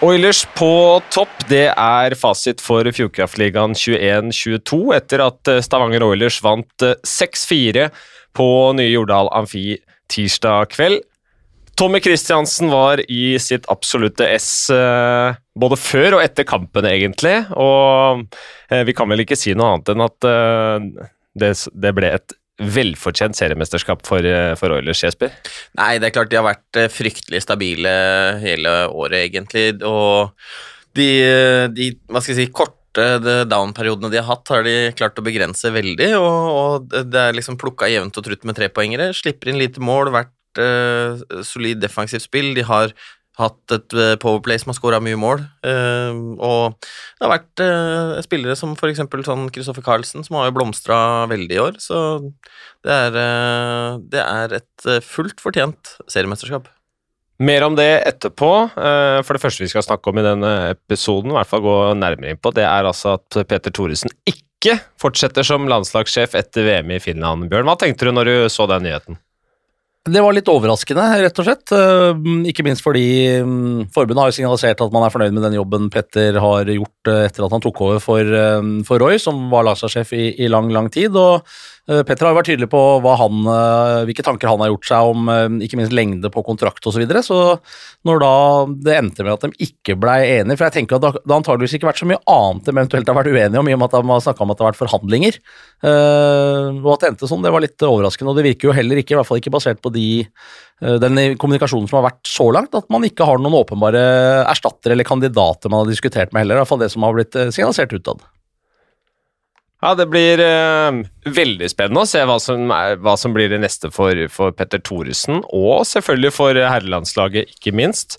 Oilers på topp, det er fasit for Fjordkraftligaen 21-22 etter at Stavanger Oilers vant 6-4 på nye Jordal Amfi tirsdag kveld. Tommy Kristiansen var i sitt absolutte ess eh, både før og etter kampen, egentlig. Og eh, vi kan vel ikke si noe annet enn at eh, det, det ble et velfortjent seriemesterskap for, for Oilers, Jesper? Nei, det er klart de har vært fryktelig stabile hele året, egentlig. Og de, de hva skal jeg si, korte down-periodene de har hatt, har de klart å begrense veldig. Og, og det er liksom plukka jevnt og trutt med trepoengere. Slipper inn lite mål, vært uh, solid defensivt spill. De har hatt et uh, powerplay som har skåra mye mål. Uh, og det har vært spillere som f.eks. sånn Kristoffer Carlsen, som har jo blomstra veldig i år. Så det er, det er et fullt fortjent seriemesterskap. Mer om det etterpå. For det første vi skal snakke om i denne episoden, i hvert fall gå nærmere inn på, det er altså at Peter Thoresen ikke fortsetter som landslagssjef etter VM i Finland. Bjørn, hva tenkte du når du så den nyheten? Det var litt overraskende, rett og slett. Eh, ikke minst fordi mm, forbundet har jo signalisert at man er fornøyd med den jobben Petter har gjort eh, etter at han tok over for, eh, for Roy, som var landslagssjef i, i, lang, lang tid. og Petter har jo vært tydelig på han, eh, hvilke tanker han har gjort seg om eh, ikke minst lengde på kontrakt osv. Så, videre. så når da det endte med at de ikke ble enige For jeg tenker at det har antageligvis ikke vært så mye annet de eventuelt har vært uenige om, i og med at de har snakka om at det har vært forhandlinger. og at det endte sånn, det var litt overraskende. Og det virker jo heller ikke, i hvert fall ikke basert på de, den kommunikasjonen som har vært så langt, at man ikke har noen åpenbare erstattere eller kandidater man har diskutert med heller. I hvert fall det som har blitt signalisert utad. Ja, Det blir uh, veldig spennende å se hva som, er, hva som blir det neste for, for, Petter Thoresen, og selvfølgelig for herrelandslaget, ikke minst.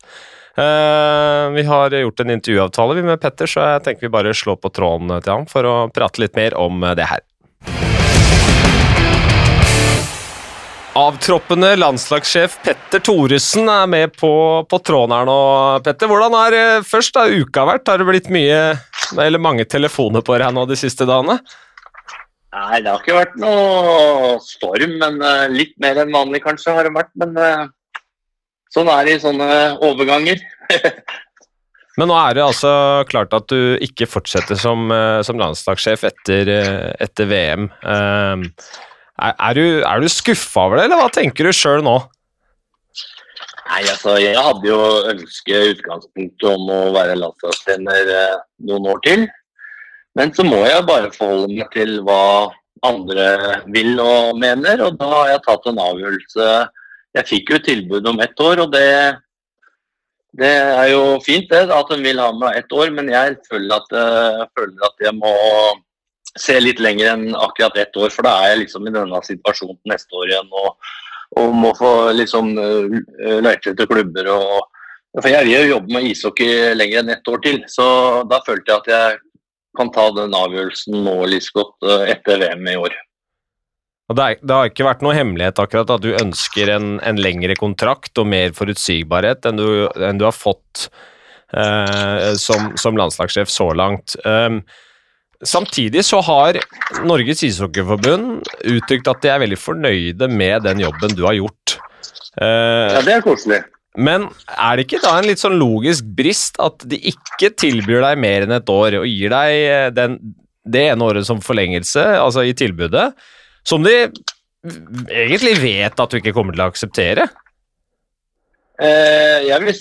Uh, vi har gjort en intervjuavtale med Petter, så jeg tenker vi bare slår på tråden til ham for å prate litt mer om det her. Avtroppende landslagssjef Petter Thoresen er med på, på tråden her nå. Petter, hvordan har eh, først da, uka vært? Har det blitt mye, eller mange telefoner på deg nå de siste dagene? Nei, det har ikke vært noe storm, men uh, litt mer enn vanlig kanskje har det vært. Men uh, sånn er det i sånne overganger. men nå er det altså klart at du ikke fortsetter som, uh, som landslagssjef etter, etter VM. Er, er, du, er du skuffa over det, eller hva tenker du sjøl nå? Nei, altså, Jeg hadde jo ønsket utgangspunktet om å være landslagstrener eh, noen år til. Men så må jeg bare forholde meg til hva andre vil og mener, og da har jeg tatt en avgjørelse. Jeg fikk jo tilbud om ett år, og det, det er jo fint det, at hun vil ha meg ett år, men jeg føler at, jeg eh, føler at jeg må se litt lenger enn akkurat ett år, for da er jeg liksom i denne situasjonen neste år igjen og, og å få liksom uh, leite etter klubber. og For jeg vil jo jobbe med ishockey lenger enn ett år til, så da følte jeg at jeg kan ta den avgjørelsen nå litt godt etter VM i år. Og det, er, det, har ikke vært noe hemmelighet akkurat at du ønsker en, en lengre kontrakt og mer forutsigbarhet enn du, enn du har fått eh, som, som landslagssjef så langt. Um, Samtidig så har Norges ishockeyforbund uttrykt at de er veldig fornøyde med den jobben du har gjort. Uh, ja, det er koselig. Men er det ikke da en litt sånn logisk brist at de ikke tilbyr deg mer enn et år, og gir deg eh, den, det ene året som forlengelse, altså i tilbudet, som de egentlig vet at du ikke kommer til å akseptere? Eh, jeg vil,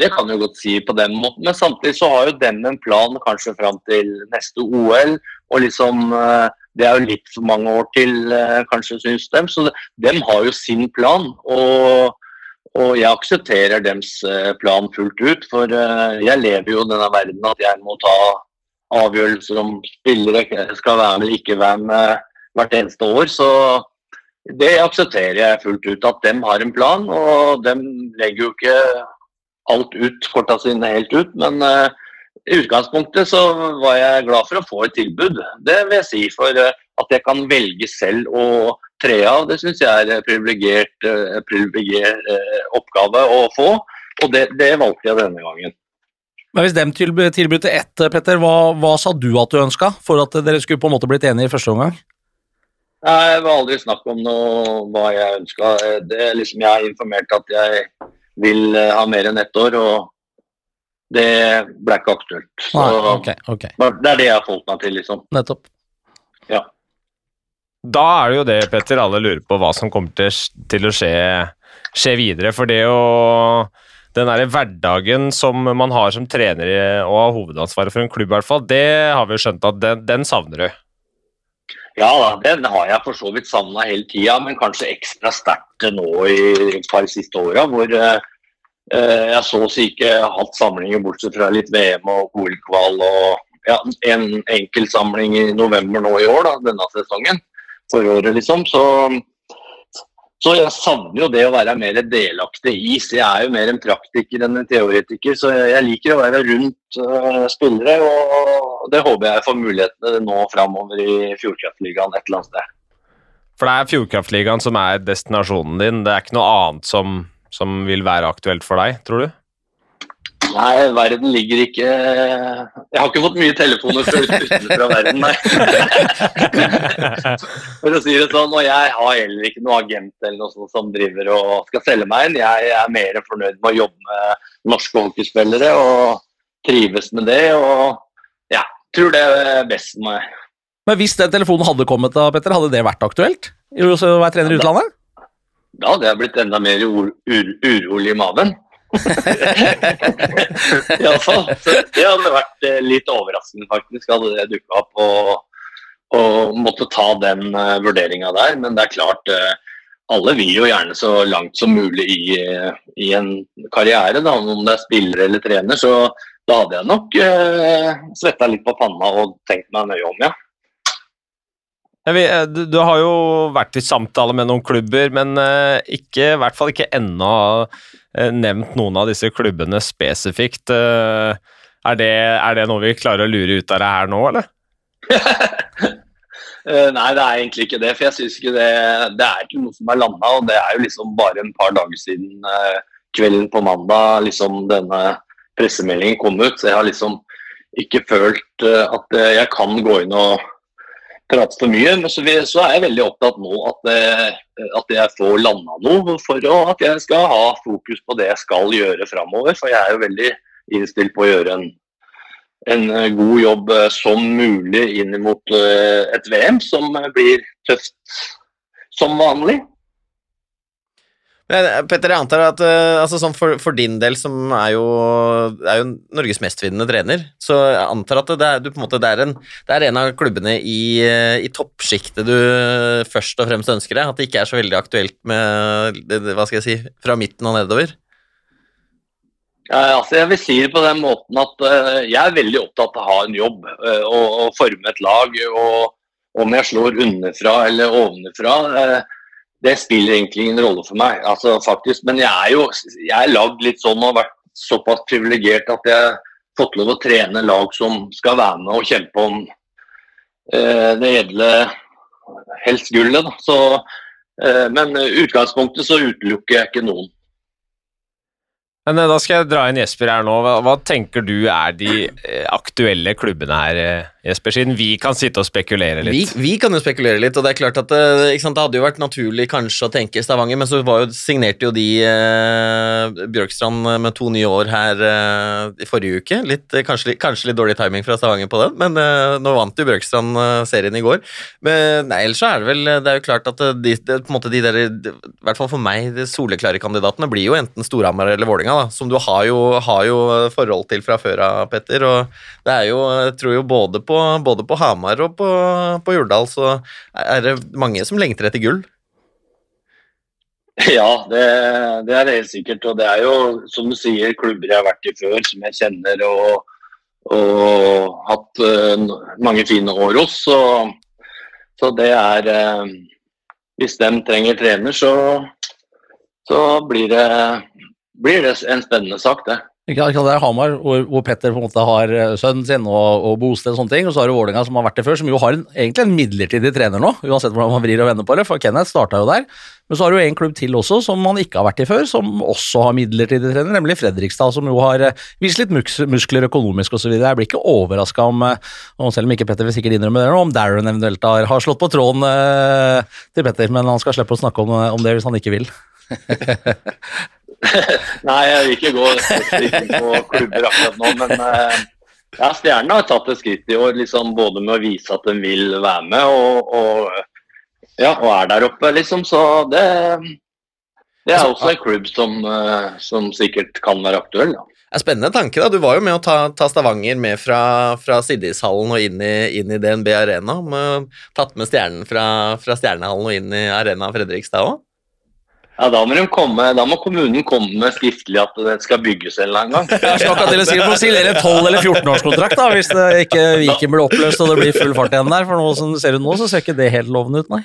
det kan jeg godt si på den måten, men samtidig så har jo dem en plan kanskje fram til neste OL. og liksom eh, Det er jo litt for mange år til, eh, kanskje, syns dem. Så dem har jo sin plan. og og jeg aksepterer deres plan fullt ut, for jeg lever jo i denne verden at jeg må ta avgjørelser om spillere skal være med eller ikke være med hvert eneste år. Så det aksepterer jeg fullt ut, at de har en plan. Og de legger jo ikke alt ut, korta sine helt ut. Men uh, i utgangspunktet så var jeg glad for å få et tilbud. Det vil jeg si. For uh, at jeg kan velge selv å tre av, det syns jeg er en privilegert, uh, oppgave å få. Og det, det, valgte jeg denne gangen. Men Hvis dem tilbød til ett, Petter, hva, hva, sa du at du ønska for at dere skulle på en måte blitt enige i første omgang? Nei, Det var aldri snakk om noe hva jeg ønska. Liksom, jeg har informert at jeg vil eh, ha mer enn ett år. og det ble ikke aktuelt. Så Nei, okay, okay. det er det jeg har holdt meg til, liksom. Nettopp. Da er det jo det, Petter, alle lurer på hva som kommer til, til å skje, skje videre. For det å Den derre hverdagen som man har som trener og har hovedansvaret for en klubb, i hvert fall, det har vi jo skjønt at den, den savner du. Ja da, den har jeg for så vidt savna hele tida, men kanskje ekstra sterkt nå i et par siste åra, hvor eh, eh, jeg så å si ikke hatt samlinger bortsett fra litt VM og OL-kval og ja, en enkel samling i november nå i år, da, denne sesongen. For året, liksom. Så, så jeg savner jo det å være mer delaktig i. Jeg er jo mer en praktiker enn en teoretiker, så jeg liker å være rundt uh, spillere. Og det håper jeg får mulighetene nå framover i Fjordkraftligaen et eller annet sted. For det er Fjordkraftligaen som er destinasjonen din. Det er ikke noe annet som, som vil være aktuelt for deg, tror du? Nei, verden ligger ikke Jeg har ikke fått mye telefoner fra utenfor verden, nei. For å si det sånn, og jeg har heller ikke noen agent eller noe sånt som driver og skal selge meg inn. Jeg er mer fornøyd med å jobbe med norske hockeyspillere og trives med det. Og ja, tror det er best for meg. Men hvis den telefonen hadde kommet, da, Petter, hadde det vært aktuelt? Jo, så å være trener i utlandet? Da hadde jeg blitt enda mer ur ur urolig i maven. Iallfall. Det hadde vært eh, litt overraskende, faktisk, hadde det dukka opp. Og, og måtte ta den uh, vurderinga der. Men det er klart, uh, alle vil jo gjerne så langt som mulig i, eh, i en karriere, da, om det er spiller eller trener. Så da hadde jeg nok uh, svetta litt på panna og tenkt meg nøye om, ja. Eh, du, du har jo vært i samtale med noen klubber, men eh, ikke, i hvert fall ikke ennå eh, nevnt noen av disse klubbene spesifikt. Er, det, er det noe vi klarer å lure ut av det her nå, eller? Nei, det er egentlig ikke det. For jeg synes ikke det, det er ikke noe som er landa. Og det er jo liksom bare en par dager siden kvelden på mandag liksom denne pressemeldingen kom ut. Så jeg har liksom ikke følt at jeg kan gå inn og prate for mye. Men så, er jeg veldig opptatt nå at, eh, at jeg får landa noe. For å, at jeg skal ha fokus på det jeg skal gjøre framover. For jeg er jo veldig innstilt på å gjøre en en eh, god jobb eh, som mulig inn mot et VM som blir tøft som vanlig. Men, eh, Petter, jeg antar at uh, altså, sånn for, for din del, som er jo, er jo Norges mestvinnende trener, så jeg antar at det er, du, en, måte, det er, en, det er en av klubbene i, eh, i toppsjiktet du først og fremst ønsker deg? At det ikke er så veldig aktuelt med hva skal jeg si, fra midten og nedover? Eh, altså jeg vil si det på den måten at uh, jeg er veldig opptatt av å ha en jobb uh, og, og forme et lag. og Om jeg slår underfra eller ovenfra, eh, det spiller egentlig ingen rolle for meg. altså faktisk, Men jeg er jo jeg er lagd litt sånn og har vært såpass privilegert at jeg har fått lov å trene lag som skal være med og kjempe om eh, det edle helst gullet. Eh, men utgangspunktet så utelukker jeg ikke noen. Men eh, Da skal jeg dra inn Jesper her nå. Hva, tenker du er de eh, aktuelle klubbene her, eh, Jesper? Siden vi kan sitte og spekulere litt. vi kan jo spekulere litt, og det er klart at det, sant, det hadde jo vært naturlig kanskje å tenke Stavanger, men så jo, signerte jo de eh, Bjørkstrand med to nye år her eh, i forrige uke. Litt, kanskje, kanskje litt dårlig timing fra Stavanger på den, men eh, nå vant jo Bjørkstrand serien i går. Men nei, ellers så er det vel Det er jo klart at de, måte de der, I hvert fall for meg, de soleklare kandidatene blir jo enten Storhamar eller Vålinga da, som du har jo, har jo forhold til fra før av, Petter. og det er jo, jeg tror jo både på, både på Hamar og på, på Jordal så er det mange som lengter etter gull. Ja, det, det er helt sikkert. Og det er jo, som du sier, klubber jeg har vært i før, som jeg kjenner og, og hatt uh, mange fine år hos. Så, så det er uh, Hvis de trenger trener, så, så blir, det, blir det en spennende sak, det. Ikke Det er Hamar, hvor, hvor Petter på en måte har eh, sønnen sin og, og bosted og sånne ting. Og så har du Vålerenga, som har vært det før, som jo har en, egentlig en midlertidig trener nå, uansett hvordan man vrir og vender på det, for Kenneth starta jo der. Men så har du en klubb til også, som man ikke har vært i før, som også har midlertidig trener, nemlig Fredrikstad, som jo har eh, vist litt mus muskler økonomisk osv. Jeg blir ikke overraska om, om, selv om ikke Petter vil sikkert innrømme det om Darren eventuelt har, har slått på tråden eh, til Petter, men han skal slippe å snakke om, om det hvis han ikke vil. Nei, jeg vil ikke gå på klubber akkurat nå, men eh, ja, Stjernen har tatt et skritt i år, liksom, både med å vise at den vil være med, og, og, ja, og er der oppe, liksom. Så det, det er også en klubb som, eh, som sikkert kan være aktuell. Ja. Det er Spennende tanke. da, Du var jo med å ta, ta Stavanger med fra, fra Siddishallen og inn i, inn i DNB Arena. Med, tatt med Stjernen fra, fra Stjernehallen og inn i Arena Fredrikstad òg. Ja, da må, de komme, da må kommunen komme med skriftlig at det skal bygges en eller annen gang. Jeg skal akkurat til å si må signere en 12- eller 14-årskontrakt da, hvis det ikke Viken blir oppløst og det blir full fart igjen der. For nå som det ser ut nå, så ser ikke det helt lovende ut, nei.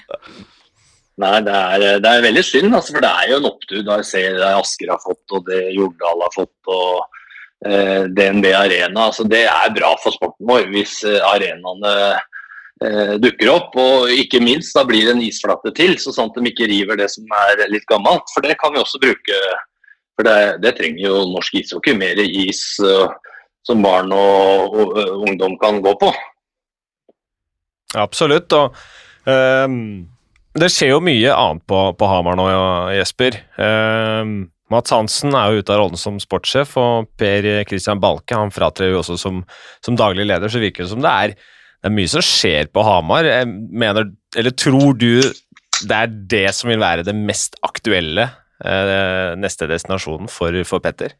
Nei, det er, det er veldig synd, altså, for det er jo en opptur. Da jeg ser det Asker har fått, og det Jordal har fått, og eh, DNB Arena. Altså, det er bra for sporten vår hvis eh, arenaene dukker opp. Og ikke minst, da blir det en isflate til, så sånn at de ikke river det som er litt gammelt. For det kan vi også bruke. For det, det trenger jo norsk ishockey. Mer is eh, som barn og, og, og ungdom kan gå på. Absolutt. og um, det skjer jo mye annet på, på Hamar nå, Jesper. Um, Mats Hansen er jo ute av rollen som sportssjef, og Per Christian Balke han fratrer jo også som, som daglig leder. Så virker det som det er, det er mye som skjer på Hamar. Jeg mener, eller tror du det er det som vil være det mest aktuelle eh, neste destinasjonen for, for Petter?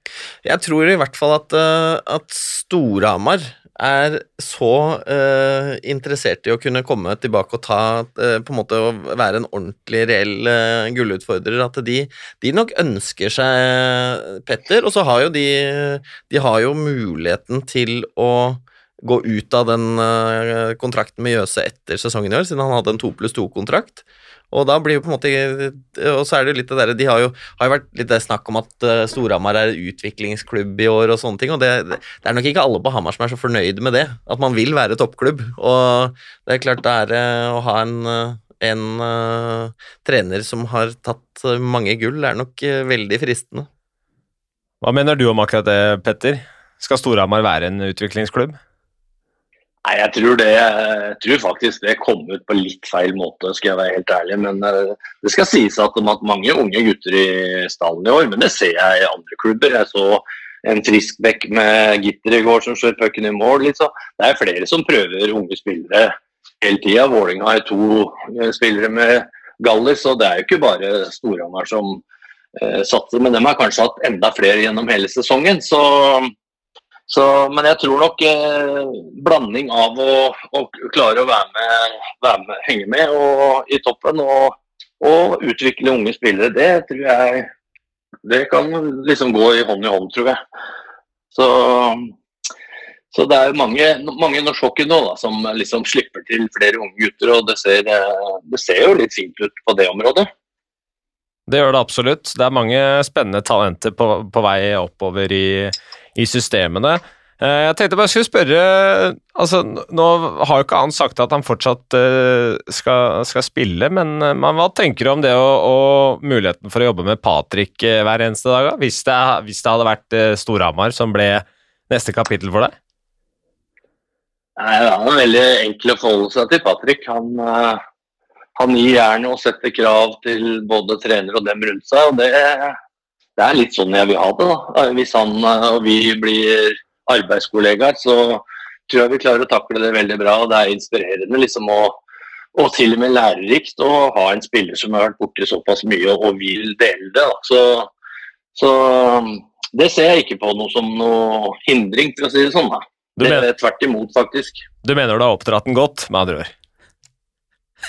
Jeg tror i hvert fall at, eh, at Storhamar er så eh, interessert i å kunne komme tilbake og ta eh, på en måte å være en ordentlig reell eh, gullutfordrer at de, de nok ønsker seg Petter, og så har jo de De har jo muligheten til å gå ut av den eh, kontrakten med Jøse etter sesongen i år, siden han hadde en to pluss to-kontrakt. Og da blir jo på en måte Og så er det jo litt det derre De har jo, har jo vært litt det snakk om at uh, Storhamar er utviklingsklubb i år og sånne ting, og det, det, er nok ikke alle på Hamar som er så fornøyd med det. At man vil være toppklubb. Og det er klart det er uh, å ha en, uh, trener som har tatt mange gull, er nok veldig fristende. Hva mener du om akkurat det, Petter? Skal Storhamar være en utviklingsklubb? Nei, jeg tror, det, jeg tror faktisk det kom ut på litt feil måte, skal jeg være helt ærlig. Men uh, det skal sies at de har hatt mange unge gutter i stallen i år, men det ser jeg i andre klubber. Jeg så en frisk bekk med gitter i går som skjøt pucken i mål. Liksom. Det er flere som prøver unge spillere hele tida. Vålinga har to uh, spillere med Gallis, og det er jo ikke bare Storhamar som eh, satser. Men de har kanskje hatt enda flere gjennom hele sesongen. så så, men jeg tror nok eh, blanding av å, å, klare å være med, være med, henge med og, i toppen og, og, utvikle unge spillere, det tror jeg det kan liksom gå i hånd i hånd, tror jeg. Så, så det er mange, mange norsk hockey nå da, som liksom slipper til flere unge gutter, og det ser, det ser jo litt fint ut på det området. Det gjør det absolutt. Det er mange spennende talenter på, på vei oppover i, i systemene. Eh, jeg tenkte bare jeg skulle spørre altså Nå har jo ikke han sagt at han fortsatt uh, skal, skal, spille, men, uh, hva tenker du om det og, muligheten for å jobbe med Patrick hver eneste dag? Hvis det, hvis det hadde vært Storhamar som ble neste kapittel for deg? Nei, Det er veldig enkel å forholde seg til Patrick. Han, han gir jernet og setter krav til både trener og dem rundt seg. og det, det er litt sånn jeg vil ha det. da. Hvis han og vi blir arbeidskollegaer, så tror jeg vi klarer å takle det veldig bra. og Det er inspirerende liksom å og til og med lærerikt å ha en spiller som har vært borti såpass mye og, og vil dele det. Så, så, det ser jeg ikke på noe som noe hindring, for å si det sånn. da. Det er tvert imot, faktisk. Du mener du har oppdratt den godt, med andre ord?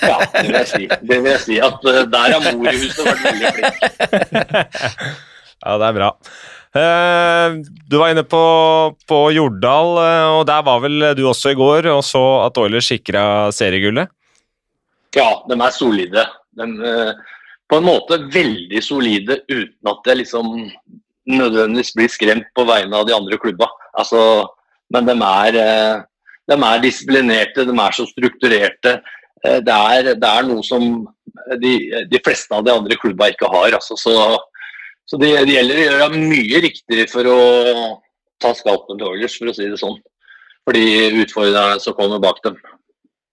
Ja, det vil jeg si. Det vil jeg si at uh, Der har mor i huset vært veldig flink. ja, det er bra. Uh, du var inne på, på Jordal, uh, og der var vel du også i går og så at Oilers sikra seriegullet? Ja, de er solide. De, på en måte veldig solide uten at jeg liksom nødvendigvis blir skremt på vegne av de andre klubba. Altså, men de er, de er disiplinerte, de er så strukturerte. Det er, det er noe som de, de, fleste av de andre klubba ikke har. Altså, så så det, det, gjelder å gjøre mye riktig for å ta skalpen til Oilers, for å si det sånn. For de utfordrerne som kommer bak dem.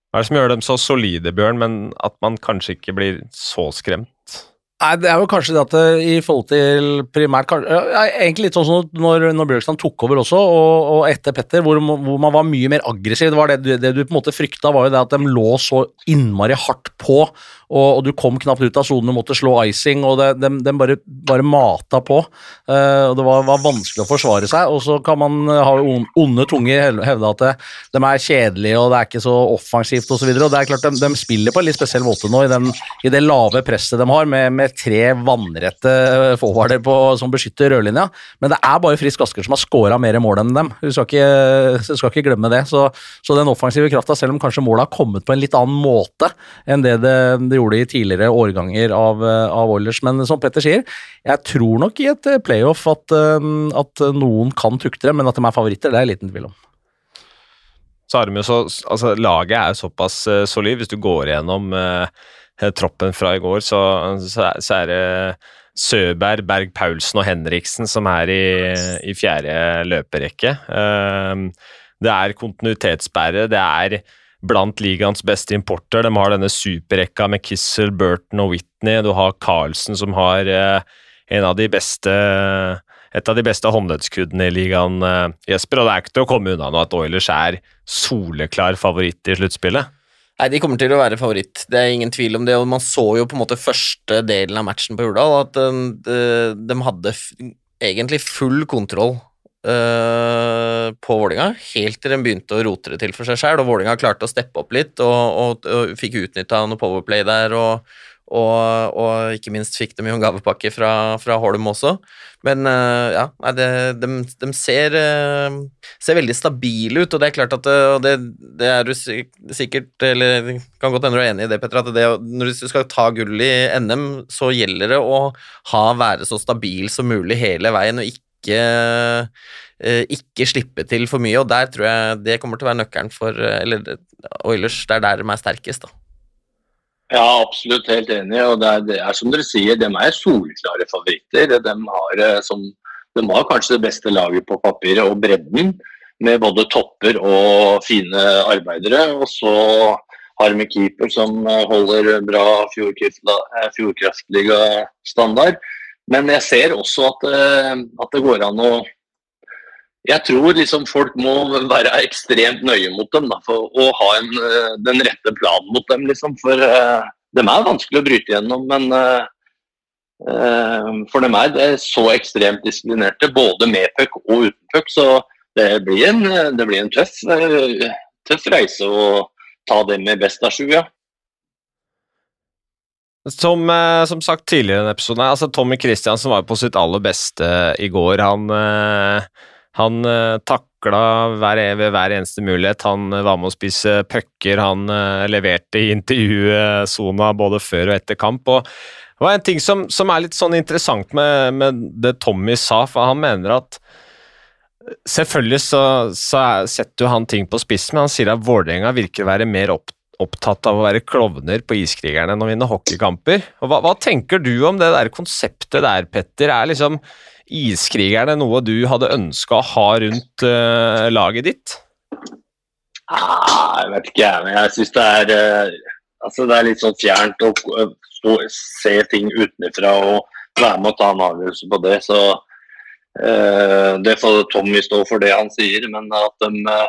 Hva er det som gjør dem så solide, Bjørn, men at man kanskje ikke blir så skremt? Nei, det er jo kanskje det at det, i forhold til primært kanskje, ja, Egentlig litt sånn når, når Bjørkstrand tok over også, og, og etter Petter, hvor, hvor man var mye mer aggressiv. Det var det, det du på en måte frykta, var jo det at de lå så innmari hardt på, og, og du kom knapt ut av sonen, du måtte slå icing, og det, de, de bare, bare mata på. Uh, og Det var, var vanskelig å forsvare seg, og så kan man eh, ha on- onde tunger hev- hevde at det, de er kjedelige og det er ikke så offensivt osv. De, de spiller på en litt spesiell måte nå, i, den, i det lave presset de har, med, med tre vannrette eh, forwarder som beskytter rødlinja. Men det er bare Frisk Asker som har skåra mer mål enn dem. Du skal ikke, du skal ikke glemme det. Så, så den offensive krafta, selv om kanskje målet har kommet på en litt annen måte enn det det, det gjorde i tidligere årganger av, eh, av Oilers. Men som Petter sier, jeg tror nok i et eh, playoff at, eh, at noen kan tukte det, men at de er favoritter, det er jeg liten tvil om. Så har jo så, altså Laget er såpass uh, solid. Hvis du går gjennom eh, troppen fra i går, så, så, er, så er det Søberg, Berg Paulsen og Henriksen som er i, i fjerde løperekke. Eh, det er kontinuitetsbærere. Det er blant ligaens beste importer. De har denne superrekka med Kissel, Burton og Whitney. Du har Carlsen som har eh, en av de beste et av de beste håndleddskuddene i ligaen, eh, Jesper. Og det er ikke til å komme unna nå at Oilers er soleklar favoritt i sluttspillet. Nei, De kommer til å være favoritt, det er ingen tvil om det. og Man så jo på en måte første delen av matchen på Hurdal at de, de hadde egentlig full kontroll uh, på Vålinga, helt til de begynte å rote det til for seg sjøl. Og Vålinga klarte å steppe opp litt og, og, og fikk utnytta noe powerplay der. og og, ikke minst fikk de jo en gavepakke fra, fra Holm også. Men uh, ja, det, de, de ser, uh, ser, veldig stabile ut, og det er klart at det, det er du sikkert Eller kan godt hende du er enig i det, Petter, at det, når du skal ta gull i NM, så gjelder det å ha være så stabil som mulig hele veien, og ikke uh, ikke slippe til for mye, og der tror jeg det kommer til å være nøkkelen for Eller Oilers, det er der de er sterkest, da. Ja, absolutt helt enig. og Det er, det er som dere sier, de er soleklare favoritter. De har, som, de har, kanskje det beste laget på papiret og bredden, med både topper og fine arbeidere. Og så har de keeper som holder bra fjordkraftliga-standard. Men jeg ser også at, at det går an å jeg tror liksom folk må være ekstremt nøye mot dem da, for å ha en, den rette planen mot dem. Liksom, for uh, de er vanskelig å bryte gjennom, men uh, for dem er det så ekstremt disiplinerte, både med puck og uten puck. Så det blir en, det blir en tøff, tøff, reise å ta det med best av sju. Ja. Som, som, sagt tidligere i denne episoden, altså Tommy Christiansen var på sitt aller beste i går. Han han uh, takla hver, hver eneste mulighet. Han var med å spise pucker. Han leverte i intervjusona både før og etter kamp. og Det var en ting som, som er litt sånn interessant med, med, det Tommy sa, for han mener at Selvfølgelig så, så setter jo han ting på spissen, men han sier at Vålerenga virker å være mer opp, opptatt av å være klovner på Iskrigerne enn å vinne hockeykamper. Og hva, hva tenker du om det der konseptet der, Petter? Er liksom Iskrigerne noe du hadde ønska å ha rundt uh, laget ditt? Ah, jeg vet ikke, men jeg syns det er uh, altså det er litt sånn fjernt å stå, se ting utenfra og være med å ta en avgjørelse på det. Så uh, det får Tommy stå for det han sier, men at de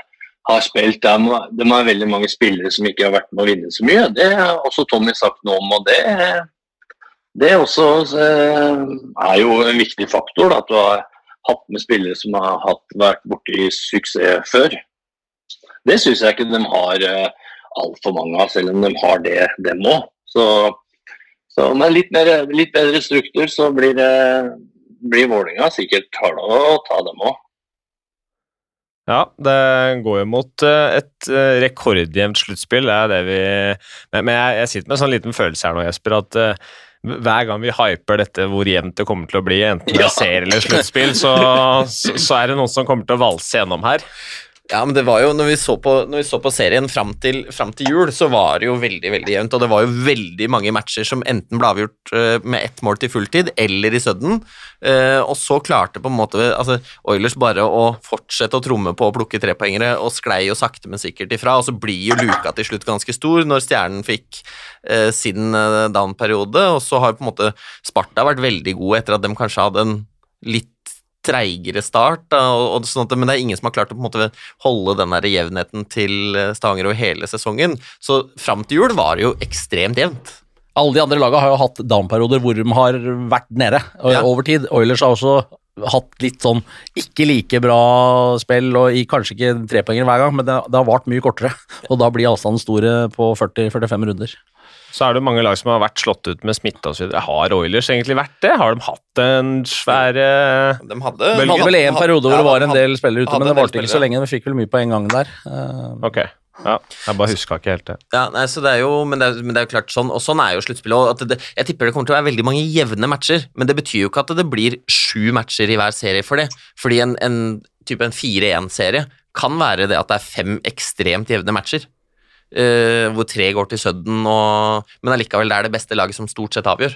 har spilt de, de har veldig mange spillere som ikke har vært med å vinne så mye. Det har også Tommy sagt noe om, og det det også er jo en viktig faktor, da, at du har hatt med spillere som har hatt, vært borti suksess før. Det syns jeg ikke de har altfor mange av, selv om de har det, dem òg. Så, så, med litt, mer, litt bedre struktur så blir, det, blir Vålerenga sikkert harde å ta dem òg. Ja, det går jo mot et rekordjevnt sluttspill. Det er det vi Men jeg, jeg sitter med en sånn liten følelse her nå, Jesper, at hver gang vi hyper dette hvor jevnt det kommer til å bli, enten det er serie eller sluttspill, så, så, så, er det noen som kommer til å valse gjennom her. Ja, men det var jo, når vi så på, vi så på serien fram til, fram til, jul, så var det jo veldig veldig jevnt. Og det var jo veldig mange matcher som enten ble avgjort uh, med ett mål til fulltid eller i sudden. Uh, og så klarte på en måte altså, Oilers bare å fortsette å tromme på å plukke trepoengere og sklei jo sakte, men sikkert ifra. Og så blir jo luka til slutt ganske stor når Stjernen fikk uh, sin down-periode. Og så har på en måte Sparta vært veldig gode etter at de kanskje hadde en litt treigere start, da, og, og sånt, men det er ingen som har klart å på en måte holde den der jevnheten til eh, Stavanger over hele sesongen. Så fram til jul var det jo ekstremt jevnt. Alle de andre lagene har jo hatt down-perioder hvor de har vært nede ja. over tid. Oilers har også hatt litt sånn ikke like bra spill, og i kanskje ikke trepoenger hver gang, men det, det har vart mye kortere. Og da blir avstanden store på 40-45 runder så er det mange lag som har vært slått ut med smitte osv. Har Oilers egentlig vært det? Har de hatt en svær De hadde, de hadde vel en periode hvor det var en del spillere ute, men det varte ikke så lenge. De fikk vel mye på en gang der. Ok. Ja, jeg bare huska ikke helt det. Ja, nei, så det er jo, men det er, men det er jo klart sånn, og sånn er jo sluttspillet. Det, jeg tipper det kommer til å være veldig mange jevne matcher, men det betyr jo ikke at det blir sju matcher i hver serie for det. Fordi en, en type en 4-1-serie kan være det at det er fem ekstremt jevne matcher. Uh, hvor tre går til sudden, og, men allikevel det er det beste laget som stort sett avgjør.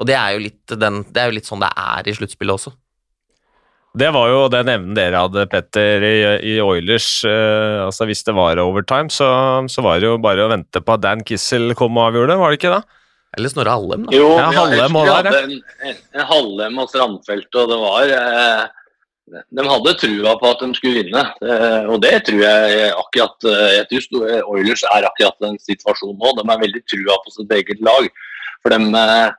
Og det er jo litt, den, det er jo litt sånn det er i sluttspillet også. Det var jo den evnen dere hadde, Petter, i, i Oilers. Uh, altså Hvis det var overtime, så, så, var det jo bare å vente på at Dan Kissel kom og avgjorde, var det ikke da? Eller Snorre Hallem, da. Jo, ja, Hallem vi hadde en, en, en Hallem og Strandfelt, og det var uh, de hadde trua på at de skulle vinne, eh, og det tror jeg akkurat eh, Jeg tror Oilers er akkurat den situasjonen nå. De er veldig trua på sitt eget lag. For de, eh,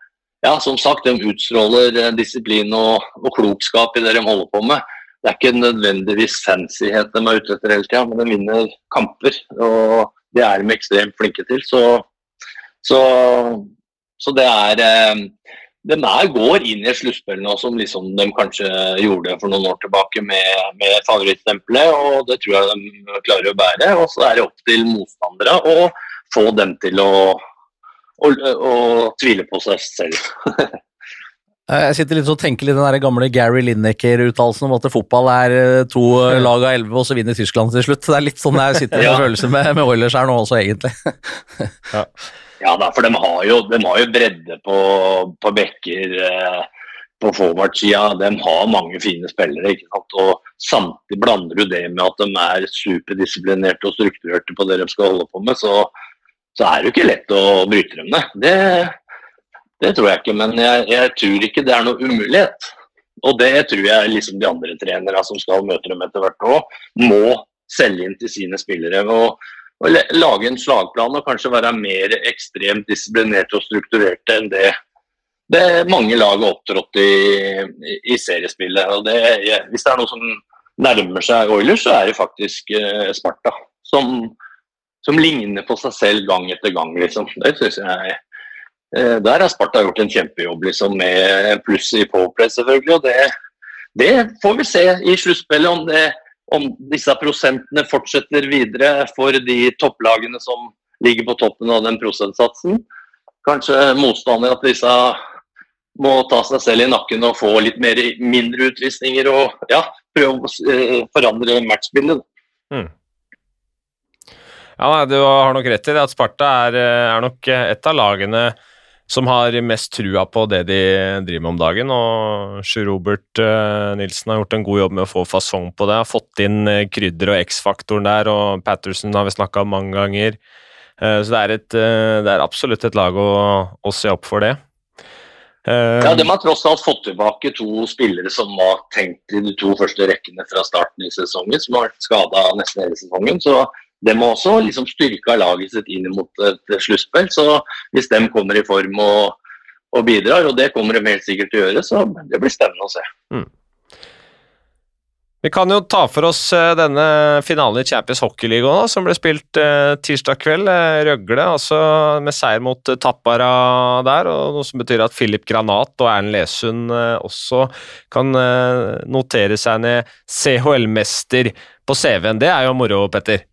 ja, som sagt, de utstråler disiplin og, og, klokskap i det de holder på med. Det er ikke nødvendigvis fancyhet de er ute etter hele tida, men de vinner kamper. Og det er de ekstremt flinke til. Så, så, så det er de er, går inn i et sluttspill nå som liksom de kanskje gjorde for noen år tilbake med, med favorittstempelet, og det tror jeg de klarer å bære. Og så er det opp til motstandere å få dem til å, å, å tvile på seg selv. Jeg sitter litt og tenker litt den der gamle Gary Lineker-uttalelsen om at fotball er eh, to lag av elleve, og så vinner Tyskland til slutt. Det er litt sånn jeg sitter med ja. følelse med, med Oilers her nå også, egentlig. ja. Ja da, for de har jo, de har jo bredde på, på bekker eh, på forward-sida. De har mange fine spillere. ikke sant? Og Samtidig blander du det med at de er superdisiplinerte og strukturerte på det de skal holde på med, så, så er det jo ikke lett å bryte dem ned. Det, det tror jeg ikke, men jeg, jeg, tror ikke det er noe umulighet. Og det tror jeg liksom de andre trenere som skal møte dem etter hvert òg, må selge inn til sine spillere. og å lage en slagplan og kanskje være mer ekstremt disiplinerte og strukturerte enn det, det mange lag har opptrådt i, i, seriespillet. Det, hvis det er noe som nærmer seg Oilers, så er det faktisk eh, Sparta. Som, som, ligner på seg selv gang etter gang, liksom. Det synes jeg eh, Der har Sparta gjort en kjempejobb, liksom, med pluss i Powerplay, selvfølgelig. Og det, det får vi se i sluttspillet, om det om disse prosentene fortsetter videre for de topplagene som ligger på toppen av den prosentsatsen. Kanskje motstander at disse må ta seg selv i nakken og få litt mer, mindre utvisninger og ja, prøve å eh, forandre matchbildet. Mm. Ja, Du har nok rett i det at Sparta er, eh, er nok et av lagene som har mest trua på det de driver med om dagen. Og Sjur Robert uh, Nilsen har gjort en god jobb med å få fasong på det. Har fått inn uh, krydder og X-faktoren der, og Patterson har vi snakka om mange ganger. Uh, så det er, et, det er, absolutt et lag å, å se opp for det. ja, De har tross alt fått tilbake to spillere som var tenkt i de to første rekkene fra starten i sesongen, som har vært skada nesten hele sesongen. så de må også liksom styrke laget sitt inn mot et sluttspill. Så hvis de kommer i form og, og, bidrar, og det kommer de helt sikkert til å gjøre, så det blir spennende å se. Mm. Vi kan jo ta for oss eh, denne finalen i Champions Hockey League som ble spilt uh, tirsdag kveld. Uh, Røgle altså med seier mot Tappara der, og noe som betyr at Filip Granat og Erlend Lesund også kan notere seg ned CHL-mester på CV-en. Det er jo moro, Petter?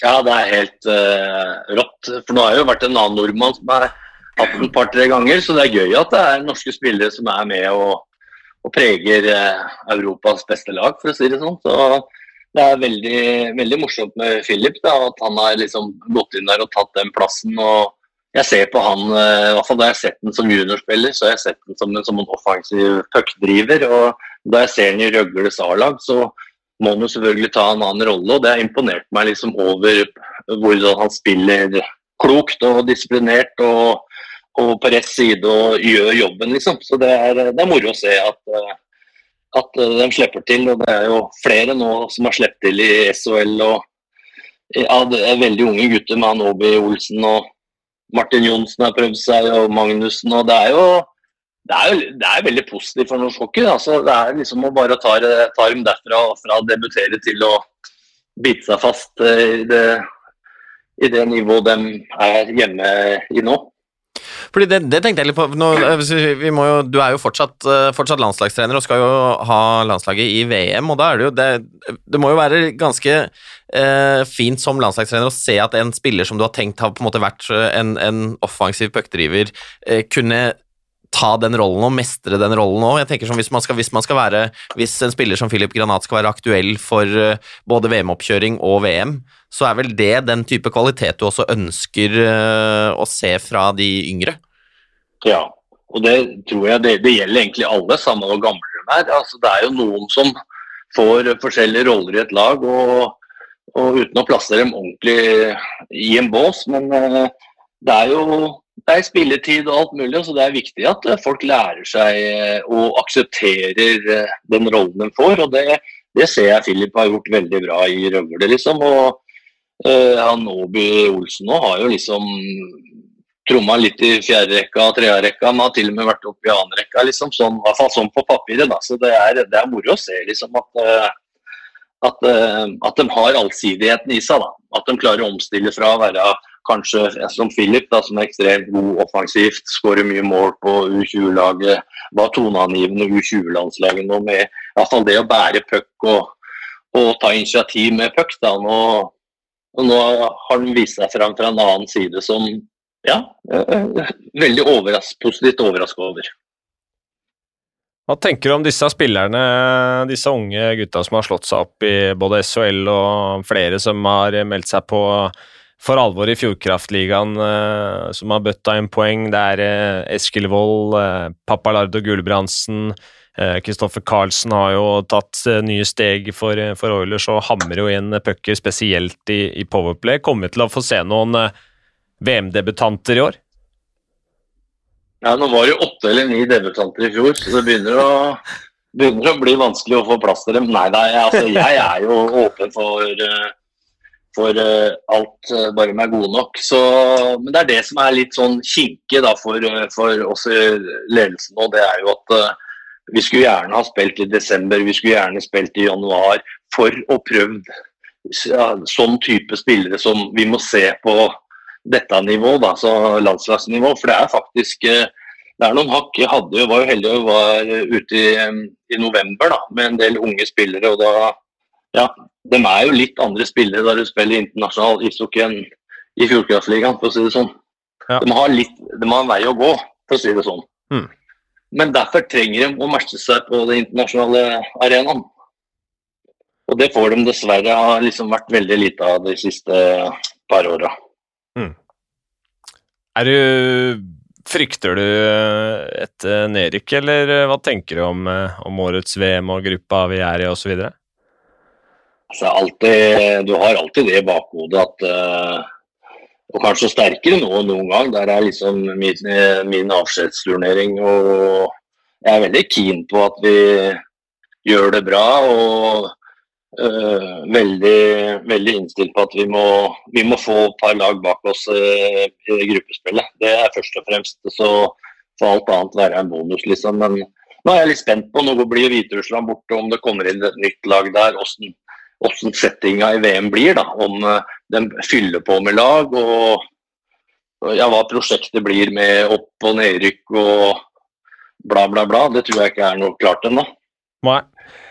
Ja, det er helt uh, rått. For nå har jo vært en annen nordmann som har hatt den et par-tre ganger, så det er gøy at det er norske spillere som er med og, og preger uh, Europas beste lag, for å si det sånn. Så det er veldig, veldig morsomt med Philip. At han har liksom gått inn der og tatt den plassen. og jeg ser på han, eh, i hvert fall Da jeg har sett den som juniorspiller, så har jeg sett den som en, som en offensiv puckdriver. og Da jeg ser den i Røgles A-lag, så må han jo selvfølgelig ta en annen rolle. og Det har imponert meg liksom over hvordan han spiller klokt og disiplinert og, og på rett side og gjør jobben, liksom. Så det er, det er moro å se at, at de slipper til. og Det er jo flere nå som har sluppet til i SHL. og ja, det er veldig unge gutter med han Obi Olsen og Martin Johnsen har prøvd seg, og Magnussen. og Det er jo, det er, jo, det er veldig positivt for norsk hockey. Altså, det er liksom å bare ta, ta dem derfra fra å debutere til å bite seg fast eh, i det, i det nivået de er hjemme i nå. Fordi det, det, tenkte jeg litt på nå, eh, jo, Du er jo fortsatt, eh, fortsatt, landslagstrener og skal jo ha landslaget i VM, og da er det jo det, det må jo være ganske eh, fint som landslagstrener å se at en spiller som du har tenkt har på en måte vært en, en offensiv puckdriver, eh, kunne ta den rollen og mestre den rollen òg. Som hvis man, skal, hvis man skal være Hvis en spiller som Philip Granat skal være aktuell for både VM-oppkjøring og VM, så er vel det den type kvalitet du også ønsker uh, å se fra de yngre? Ja, og det tror jeg det, det gjelder egentlig alle, samme hvor gamle de er. Altså, det er jo noen som får forskjellige roller i et lag, og, og uten å plassere dem ordentlig i en bås. Men uh, det er jo det er spilletid og alt mulig, så det er viktig at folk lærer seg og aksepterer den rollen de får. og det, det ser jeg Filip har gjort veldig bra i Røvle. Liksom, og Uh, Nåby Olsen nå har jo liksom tromma litt i fjerde rekka og tredje rekka. men har til og med vært oppe i annen rekka, liksom, sånn, i hvert fall sånn på papiret. Da. Så det er, det er moro å se liksom, at, at, at, de har allsidigheten i seg. Da. At de klarer å omstille fra å være kanskje som Philip, da, som er ekstremt god offensivt, skårer mye mål på U20-laget, var toneangivende U20-landslaget nå med i hvert fall det å bære puck og, og ta initiativ med puck. da, nå nå har den vist seg fram fra en annen side som ja, eh, veldig overras positivt overraska over. Hva tenker du om disse spillerne, disse unge gutta som har slått seg opp i både SHL og flere som har meldt seg på for alvor i Fjordkraftligaen, uh, som har bøtta inn poeng? Det er uh, Eskil Wold, Papalardo Gulbrandsen, Kristoffer Carlsen har jo tatt nye steg for, for Oilers og hamrer jo inn pucker, spesielt i, i Powerplay. Kommer vi til å få se noen VM-debutanter i år? Ja, Nå var det jo åtte eller ni debutanter i fjor, så det begynner å, begynner å bli vanskelig å få plass til dem. Nei, nei altså, jeg er jo åpen for, for alt, bare med er gode nok. Så, men det er det som er litt sånn kinkig for, for oss i ledelsen nå. Det er jo at vi skulle gjerne ha spilt i desember, vi skulle gjerne spilt i januar for å prøve ja, sånn type spillere som vi må se på dette nivået, da, så landslagsnivå. For det er faktisk uh, det er noen hakk. Jeg hadde, var jo heldig og var ute i, i, november da, med en del unge spillere. og da, ja, De er jo litt andre spillere da du spiller internasjonal ishockey enn i Fjordkraftligaen, for å si det sånn. Ja. De, har litt, de har en vei å gå, for å si det sånn. Mm. Men derfor trenger de å matche seg på den internasjonale arenaen. Og det får de dessverre har liksom vært veldig lite av de siste par åra. Mm. Er du Frykter du et eh, nedrykk, eller eh, hva tenker du om, eh, om årets VM og gruppa vi er i osv.? Altså, du har alltid det i bakhodet at uh, og kanskje sterkere nå enn noen gang. Der er liksom min, min avskjedsturnering. Og jeg er veldig keen på at vi gjør det bra. Og Uh, veldig, veldig innstilt på at vi må, vi må, få et par lag bak oss uh, i gruppespillet. Det er først og fremst. Så får alt annet være en bonus, liksom. Men nå er jeg litt spent på når blir Hviterussland borte, om det kommer inn et nytt lag der. Hvordan, hvordan settinga i VM blir. da, Om den fyller på med lag, og, og ja, hva prosjektet blir med opp- og nedrykk og bla, bla, bla. Det tror jeg ikke er noe klart ennå.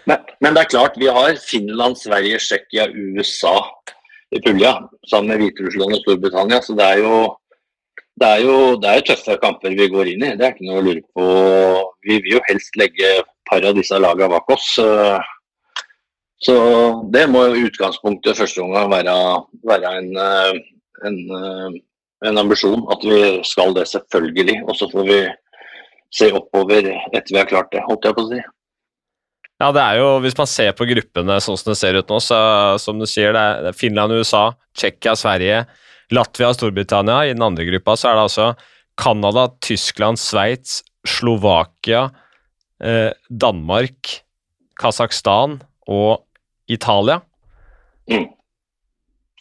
Men, men, det er klart, vi har Finland, Sverige, Tsjekkia, USA i pulja, sammen med Hviterussland og Storbritannia. Så det er jo det er jo det er tøffe kamper vi går inn i, det er ikke noe å lure på. Vi vil jo helst legge par av disse lagene bak oss. Så det må jo utgangspunktet første omgang være, være en, eh, en, eh, en, ambisjon. At vi skal det, selvfølgelig. Og så får vi se oppover etter vi har klart det, holdt jeg på å si. Ja, det er jo, Hvis man ser på gruppene sånn som det ser ut nå, så som du sier, det er Finland, USA, Tsjekkia, Sverige, Latvia og Storbritannia. I den andre gruppa så er det altså Canada, Tyskland, Sveits, Slovakia, eh, Danmark, Kasakhstan og Italia. Mm.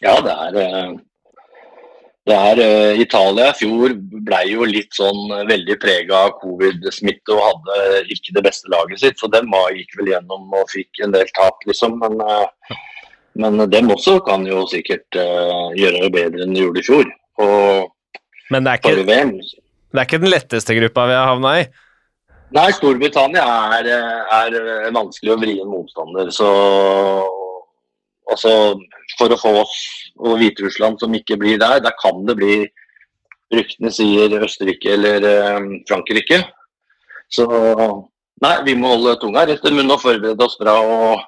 Ja, det er, eh, det er uh, Italia i fjor ble jo litt sånn uh, veldig prega av covid-smitte og hadde ikke det beste laget sitt. Så dem gikk vel gjennom og fikk en del tap, liksom. Men, men dem også kan jo sikkert gjøre det bedre enn de gjorde i fjor. Og men det er, ikke, det er ikke den letteste gruppa vi har havna i? Nei, Storbritannia er, er vanskelig å vri en motstander. Så altså, for å få oss og Hviterussland som ikke blir der, der kan det bli Ryktene sier Østerrike eller eh, Frankrike. Så nei, vi må holde tunga rett i munnen og forberede oss bra og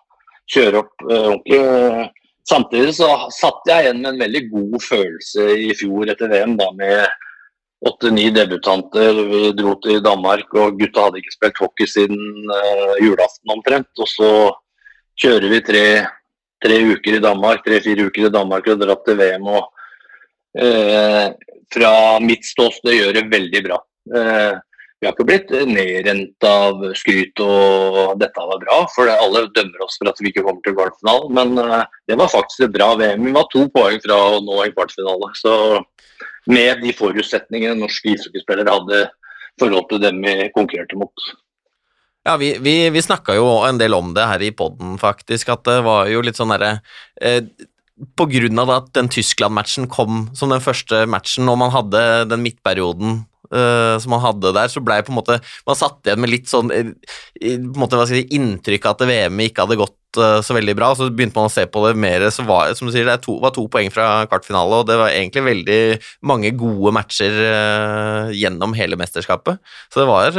kjøre opp eh, ordentlig. Samtidig så satt jeg igjen med en veldig god følelse i fjor etter VM da med åtte-ni debutanter. Vi dro til Danmark, og gutta hadde ikke spilt hockey siden uh, julaften omtrent. Og så kjører vi tre tre uker i Danmark, tre-fire uker i Danmark og drar til VM. og uh, Fra mitt ståsted gjør det veldig bra. Eh, vi har ikke blitt nedrent av skryt og dette var bra, for alle dømmer oss for at vi ikke kommer til kvartfinalen. Men uh, det var faktisk et bra VM. Vi var to poeng fra å nå en kvartfinale. Så med de forutsetningene norske ishockeyspillere hadde forhold til dem vi konkurrerte mot. Ja, vi, vi, vi snakka jo en del om det her i poden, faktisk. At det var jo litt sånn derre eh, På grunn av at den Tyskland-matchen kom som den første matchen, og man hadde den midtperioden uh, som man hadde der, så blei på en måte Man satt igjen med litt sånn uh, på en måte, hva skal jeg si, inntrykk av at VM ikke hadde gått uh, så veldig bra. Så begynte man å se på det mer, så var som du sier, det to, var to poeng fra kvartfinale, og det var egentlig veldig mange gode matcher gjennom hele mesterskapet. Så det var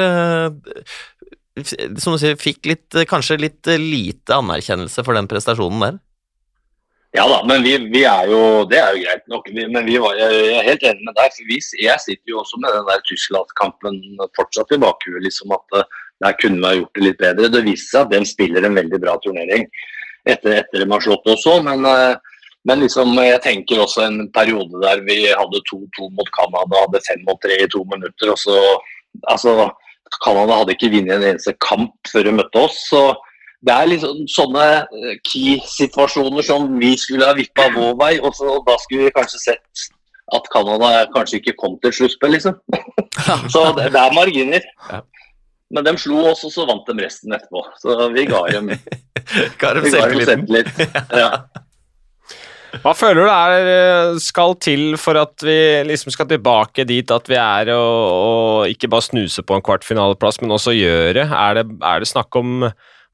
som du sier, fikk litt, kanskje litt lite anerkjennelse for den prestasjonen der? Ja da, men vi, vi er jo, det er jo greit nok. Vi, men vi var, jeg er helt enig med deg. for vi, Jeg sitter jo også med den der Tyskland-kampen fortsatt i bakhuet. Liksom at uh, der kunne vi ha gjort det litt bedre. Det viser seg at de spiller en veldig bra turnering etter, at de har slått også. Men, uh, men liksom, jeg tenker også en periode der vi hadde 2-2 mot Canada, hadde 5-3 i to minutter. og så, altså Canada hadde ikke vunnet en eneste kamp før de møtte oss. så det er liksom sånne eh, key-situasjoner som vi skulle ha vippa vår vei, og så, da skulle vi kanskje sett at Canada kanskje ikke kom til sluttspill, liksom. så det, det, er marginer. Men de slo oss, og så vant de resten etterpå. Så vi ga dem, ga dem selvtillit. Ja. Hva føler du er, eh, skal til for at vi liksom skal tilbake dit at vi er og, og ikke bare snuse på en kvartfinaleplass, men også gjøre? Er det, er det snakk om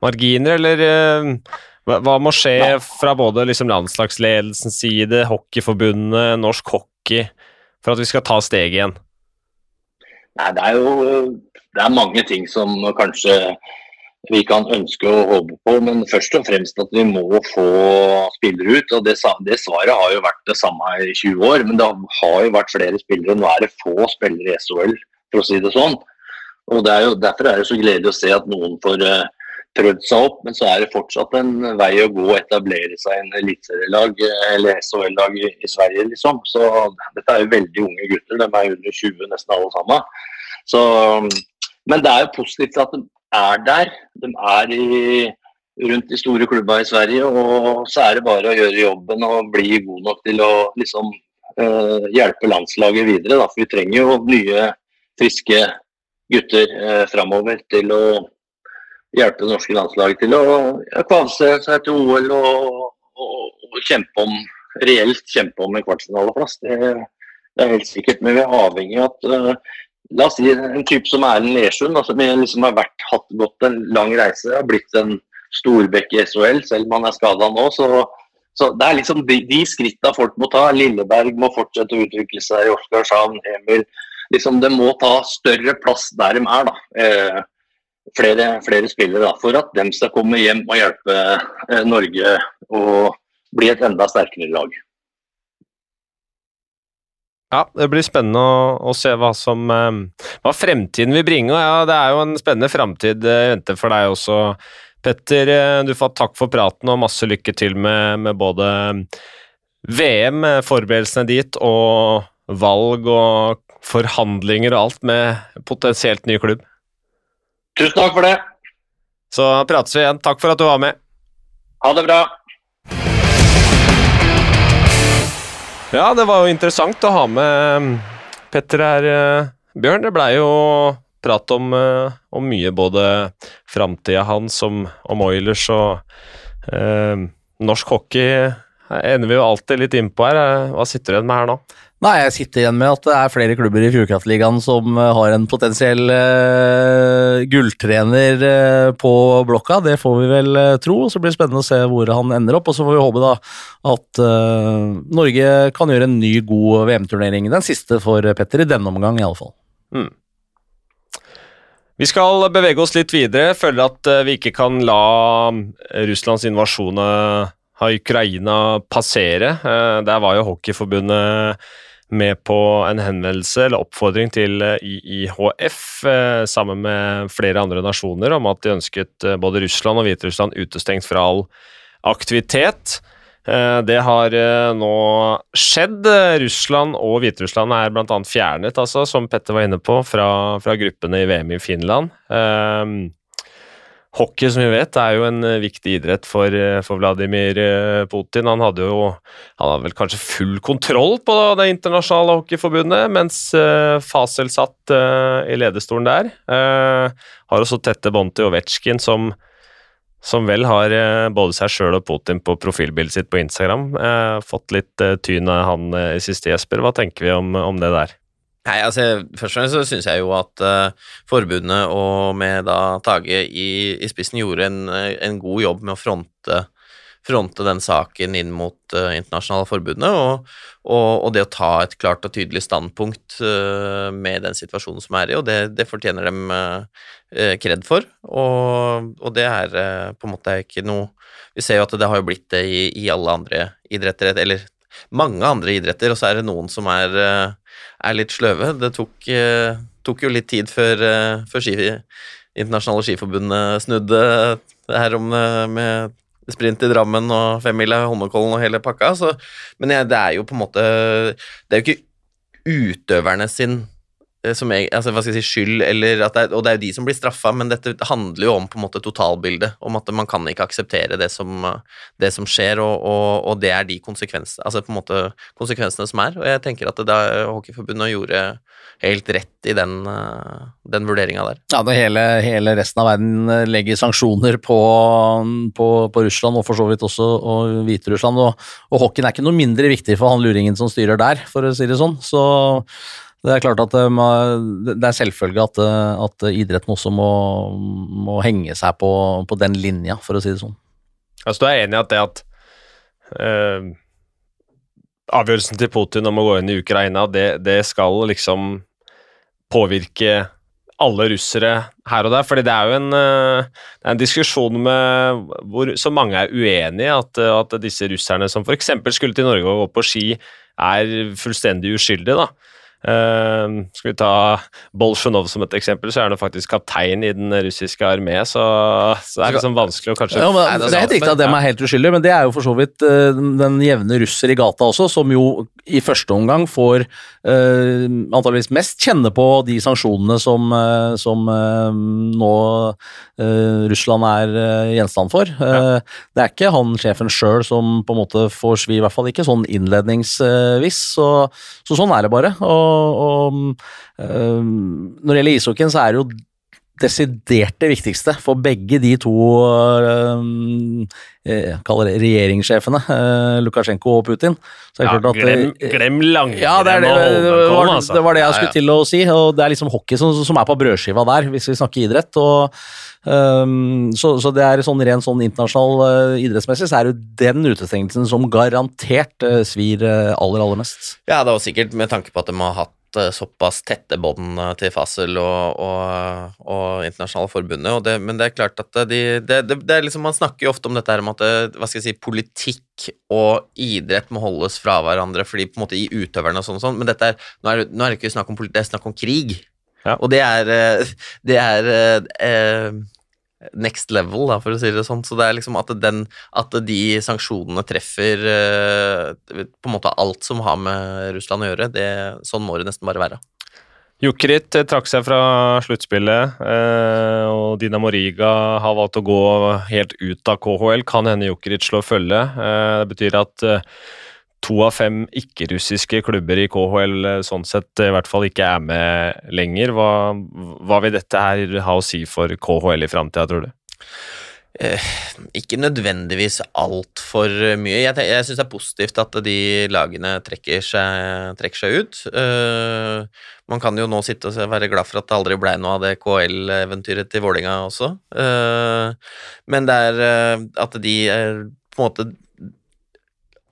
marginer, eller eh, hva må skje fra både liksom landslagsledelsens side, Hockeyforbundet, norsk hockey, for at vi skal ta steget igjen? Nei, det er jo det er mange ting som kanskje vi kan ønske og håpe på, men først og fremst at vi må få spillere ut. og Det, det svaret har jo vært det samme i 20 år, men det har jo vært flere spillere. Nå er det få spillere i SHL, for å si det sånn. Og det er jo, Derfor er det så gledelig å se at noen får uh, prøvd seg opp, men så er det fortsatt en vei å gå å etablere seg en eliteserielag eller SHL-lag i, i, Sverige, liksom. Så dette er jo veldig unge gutter, de er under 20 nesten alle sammen. Så, men det er jo positivt at de er der. De er i, rundt de store klubba i Sverige. Og så er det bare å gjøre jobben og bli god nok til å liksom eh, hjelpe landslaget videre. Da. For vi trenger jo nye, friske gutter eh, framover til å hjelpe det norske landslaget til å kvalifisere seg til OL og, og, og, kjempe om reelt kjempe om en kvartfinaleplass. Det, det, er helt sikkert. Men vi er avhengig av at uh, La oss si en type som Erlend Lersund, som liksom har vært, hatt gått en lang reise. Har blitt en storbekk i SHL, selv om han er skada nå. Så, så, det er liksom de, de skrittene folk må ta. Lilleberg må fortsette å utvikle seg. Oskarshamn, Emil. Liksom, det må ta større plass der de er. da. Eh, flere, flere spillere da, for at de skal komme hjem og hjelpe eh, Norge å bli et enda sterkere lag. Ja, det blir spennende å, å se hva som eh, hva fremtiden vil bringe. Ja, det er jo en spennende framtid i eh, vente for deg også, Petter. Du får takk for praten og masse lykke til med, med både VM, forberedelsene dit, og valg og forhandlinger og alt med potensielt ny klubb. Tusen takk for det. Så prates vi igjen. Takk for at du var med. Ha det bra. Ja, det var jo interessant å ha med mm, Petter her, eh, Bjørn. Det blei jo prat om, eh, om mye, både framtida hans, om, om Oilers og eh, norsk hockey. Ender vi jo alltid litt innpå her. Eh, Hva sitter du igjen med her nå? Nei, jeg sitter igjen med at det er flere klubber i Fjordkraftligaen som eh, har en potensiell uh, gulltrener uh, på blokka. Det får vi vel uh, tro. Så blir det spennende å se hvor han ender opp. Og så får vi håpe da at Norge kan gjøre en ny, god VM-turnering. Den siste for Petter, i denne omgang i alle fall. Vi skal bevege oss litt videre. Føler at vi ikke kan la eh, Russlands invasjon av Ukraina passere. Eh, Der var jo Hockeyforbundet med på en henvendelse eller oppfordring til IHF eh, sammen med flere andre nasjoner om at de ønsket eh, både Russland og Hviterussland utestengt fra all aktivitet. Eh, Det har eh, nå skjedd. Eh, Russland og Hviterussland er bl.a. fjernet, altså, som Petter var inne på, fra, fra gruppene i VM i Finland. Eh, Hockey, som vi vet, er jo en eh, viktig idrett for, eh, for Vladimir eh, Putin. Han hadde jo han hadde vel kanskje full kontroll på det internasjonale hockeyforbundet, mens Fasel satt i ledestolen der. Har også tette bånd til Ovetsjkin, som som vel har både seg sjøl og Putin på profilbildet sitt på Instagram. Fått litt tyn av han i siste, Jesper. Hva tenker vi om, om det der? Nei, altså, Først og fremst så syns jeg jo at uh, forbundet og med da Tage i, i spissen gjorde en, eh, en god jobb med å fronte, fronte den saken inn mot uh, internasjonale forbundet, og, og, og det å ta et klart og tydelig standpunkt uh, med den situasjonen som er i, og det, det fortjener dem kred for. Og, og det er på en måte ikke noe Vi ser jo at det har blitt det i, i alle andre idretter, eller mange andre idretter, og så er det noen som er, eh, er litt sløve. Det tok, eh, tok jo litt tid før, eh, før ski, Internasjonale Skiforbundet snudde det her om eh, med sprint i Drammen og femmila Holmenkollen og hele pakka. Så, men jeg, det er jo på en måte Det er jo ikke utøverne sin som jeg, altså, hva skal jeg si, skyld, eller at det er, og det er jo de som blir straffa, men dette handler jo om på en måte totalbildet, om at man kan ikke akseptere det som, det som skjer, og, og, og det er de konsekvensene, altså på en måte konsekvensene som er, og jeg tenker at det da Hockeyforbundet gjorde helt rett i den, eh, den vurderinga der. Ja, når hele, hele resten av verden eh, legger sanksjoner på, på, på Russland, og for så vidt også og Hviterussland, og, og hockeyen er ikke noe mindre viktig for han luringen som styrer der, for å si det sånn. Så det er klart at det er selvfølgelig at, eh, at idretten også må, må henge seg på, på den linja, for å si det sånn. Altså, du er enig i at det at øh, avgjørelsen til Putin om å gå inn i Ukraina, det, det skal liksom påvirke alle russere her og der, fordi det er jo en, eh, det er en diskusjon med hvor så mange er uenige, at, eh, at disse russerne som f.eks. skulle til Norge og gå på ski, er fullstendig uskyldige. da. Eh, skal vi ta Bolsjunov som et eksempel, så er han faktisk kaptein i den russiske armé, så, så det er liksom vanskelig å kanskje Ja, men, Nei, det er helt riktig at dem er helt uskyldige, men det er jo for så vidt uh, den jevne russer i gata også, som jo i første omgang får uh, antageligvis mest kjenne på de sanksjonene som, uh, som nå eh, Russland er gjenstand for. Eh, Det er ikke han sjefen sjøl som på en måte får svi, i hvert fall ikke sånn innledningsvis. Så, så sånn er det bare. Og, og um, når det gjelder ishockeyen, så er det jo desidert det viktigste for begge de to øh, jeg kaller det regjeringssjefene, øh, Lukasjenko og Putin. Så er ja, klart at, glem, glem langrenn ja, det, er det, og det, Holmenkollen, var, altså. det var det jeg skulle ja. til å si, og det er liksom hockey som, som er på brødskiva der, hvis vi snakker idrett. og um, så, så det er sånn rent sånn internasjonal uh, idrettsmessig, så er det jo den utestengelsen som garantert uh, svir uh, aller, aller mest. Ja, det var sikkert med tanke på at de har hatt hatt eh, såpass tette bånd eh, til Fasel og, og, og internasjonale forbundet. Og det, men det er klart at de, det, det, er liksom, Man snakker jo ofte om dette her om at eh, hva skal jeg si, politikk og idrett må holdes fra hverandre fordi på en måte i utøverne og sånn, og sånn men dette er, nå, er, nå er det ikke snakk om politikk, det er snakk om krig. Ja. Og det er, eh, det er eh, next level, da, for å si det sånn. Så det er liksom at, den, at de sanksjonene treffer eh, på en måte alt som har med Russland å gjøre. Det, sånn må det nesten bare være. Jukrit eh, trakk seg fra sluttspillet, eh, og Dinamo Riga har valgt å gå helt ut av KHL. Kan hende Jukrit slår følge. Eh, det betyr at eh, to av fem ikke-russiske klubber i KHL eh, sånn sett i hvert fall ikke er med lenger. Hva, hva vil dette her ha å si for KHL i framtida, tror du? Eh, ikke nødvendigvis altfor mye. Jeg, jeg syns det er positivt at de lagene trekker seg, trekker seg ut. Eh, man kan jo nå sitte og være glad for at det aldri ble noe av det KL-eventyret til Vålinga også. Eh, men det er eh, at de er på en måte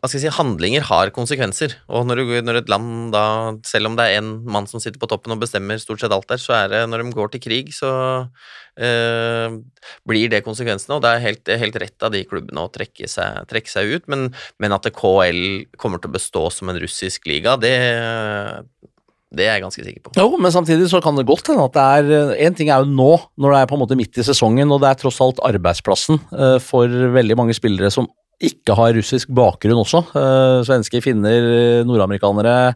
hva skal jeg si, handlinger har konsekvenser, og når, du, når et land da, selv om det er en mann som sitter på toppen og bestemmer stort sett alt der, så er det når de går til krig, så øh, blir det konsekvensene, og det er helt, helt rett av de klubbene å trekke seg, trekke seg ut, men, men at KL kommer til å bestå som en russisk liga, det, det er jeg ganske sikker på. Jo, men samtidig så kan det godt hende at det er En ting er jo nå, når det er på en måte midt i sesongen, og det er tross alt arbeidsplassen eh, for veldig mange spillere som ikke har russisk bakgrunn også. eh, Svensker, finner, nordamerikanere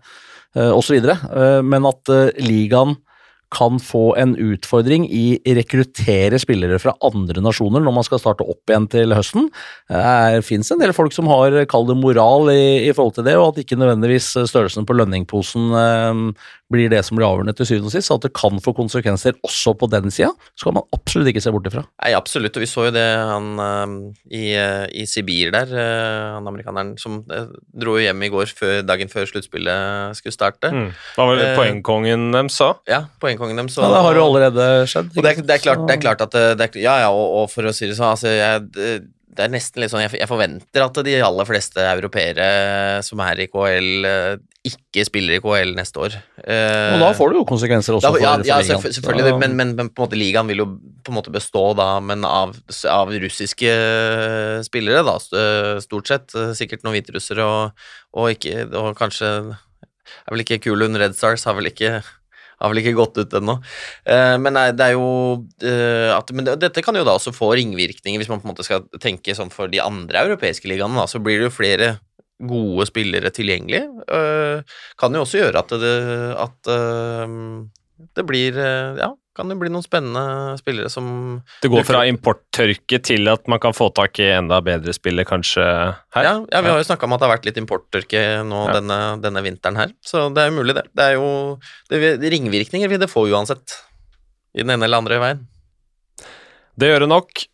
eh, osv. Eh, Men at eh, ligaen kan få en utfordring i rekruttere spillere fra andre nasjoner når man skal starte opp igjen til høsten. Det fins en del folk som har kall det moral i, i forhold til det, og at ikke nødvendigvis størrelsen på lønningposen eh, blir det som blir avgjørende til syvende og sist. At det kan få konsekvenser også på den sida, skal man absolutt ikke se bort ifra. Nei, absolutt, og vi så jo det han eh, i, eh, i Sibir der, eh, han amerikaneren som eh, dro hjem i går før, dagen før sluttspillet skulle starte. Mm. Da var det Eh, poengkongen dem sa? Ja, poengkongen dem sa Ja, det har jo allerede skjedd. Og det er, det er, klart, det er klart at er, Ja, ja, og, og for å si det sånn, altså jeg, det, det er nesten litt sånn jeg, forventer at de aller fleste europeere som er i KL, ikke spiller i KL neste år. Eh, Og da får det jo konsekvenser også da, ja, for, for ja selvfølgelig, Så- men, men, men på en måte ligaen vil jo på en måte bestå da, men av, av russiske spillere, da, stort sett. Sikkert noen hviterussere og, og, ikke, og kanskje er vel ikke Kulun Red Stars har vel ikke har vel ikke gått ut ennå. Eh, men nei, det er jo eh, at, Men det, dette kan jo da også få ringvirkninger, hvis man på en måte skal tenke sånn for de andre europeiske ligaene, da, så blir det jo flere gode spillere tilgjengelig. Eh, kan jo også gjøre at det, at, eh, det blir eh, Ja, kan det bli noen spennende spillere som Det går fra importtørke til at man kan få tak i enda bedre spillere kanskje her? Ja, ja, vi har jo snakka om at det har vært litt importtørke nå Ja. denne, denne vinteren her, så det er jo mulig, det. Det er jo det, Ringvirkninger vil det få uansett, i den ene eller andre veien. Det gjør det nok.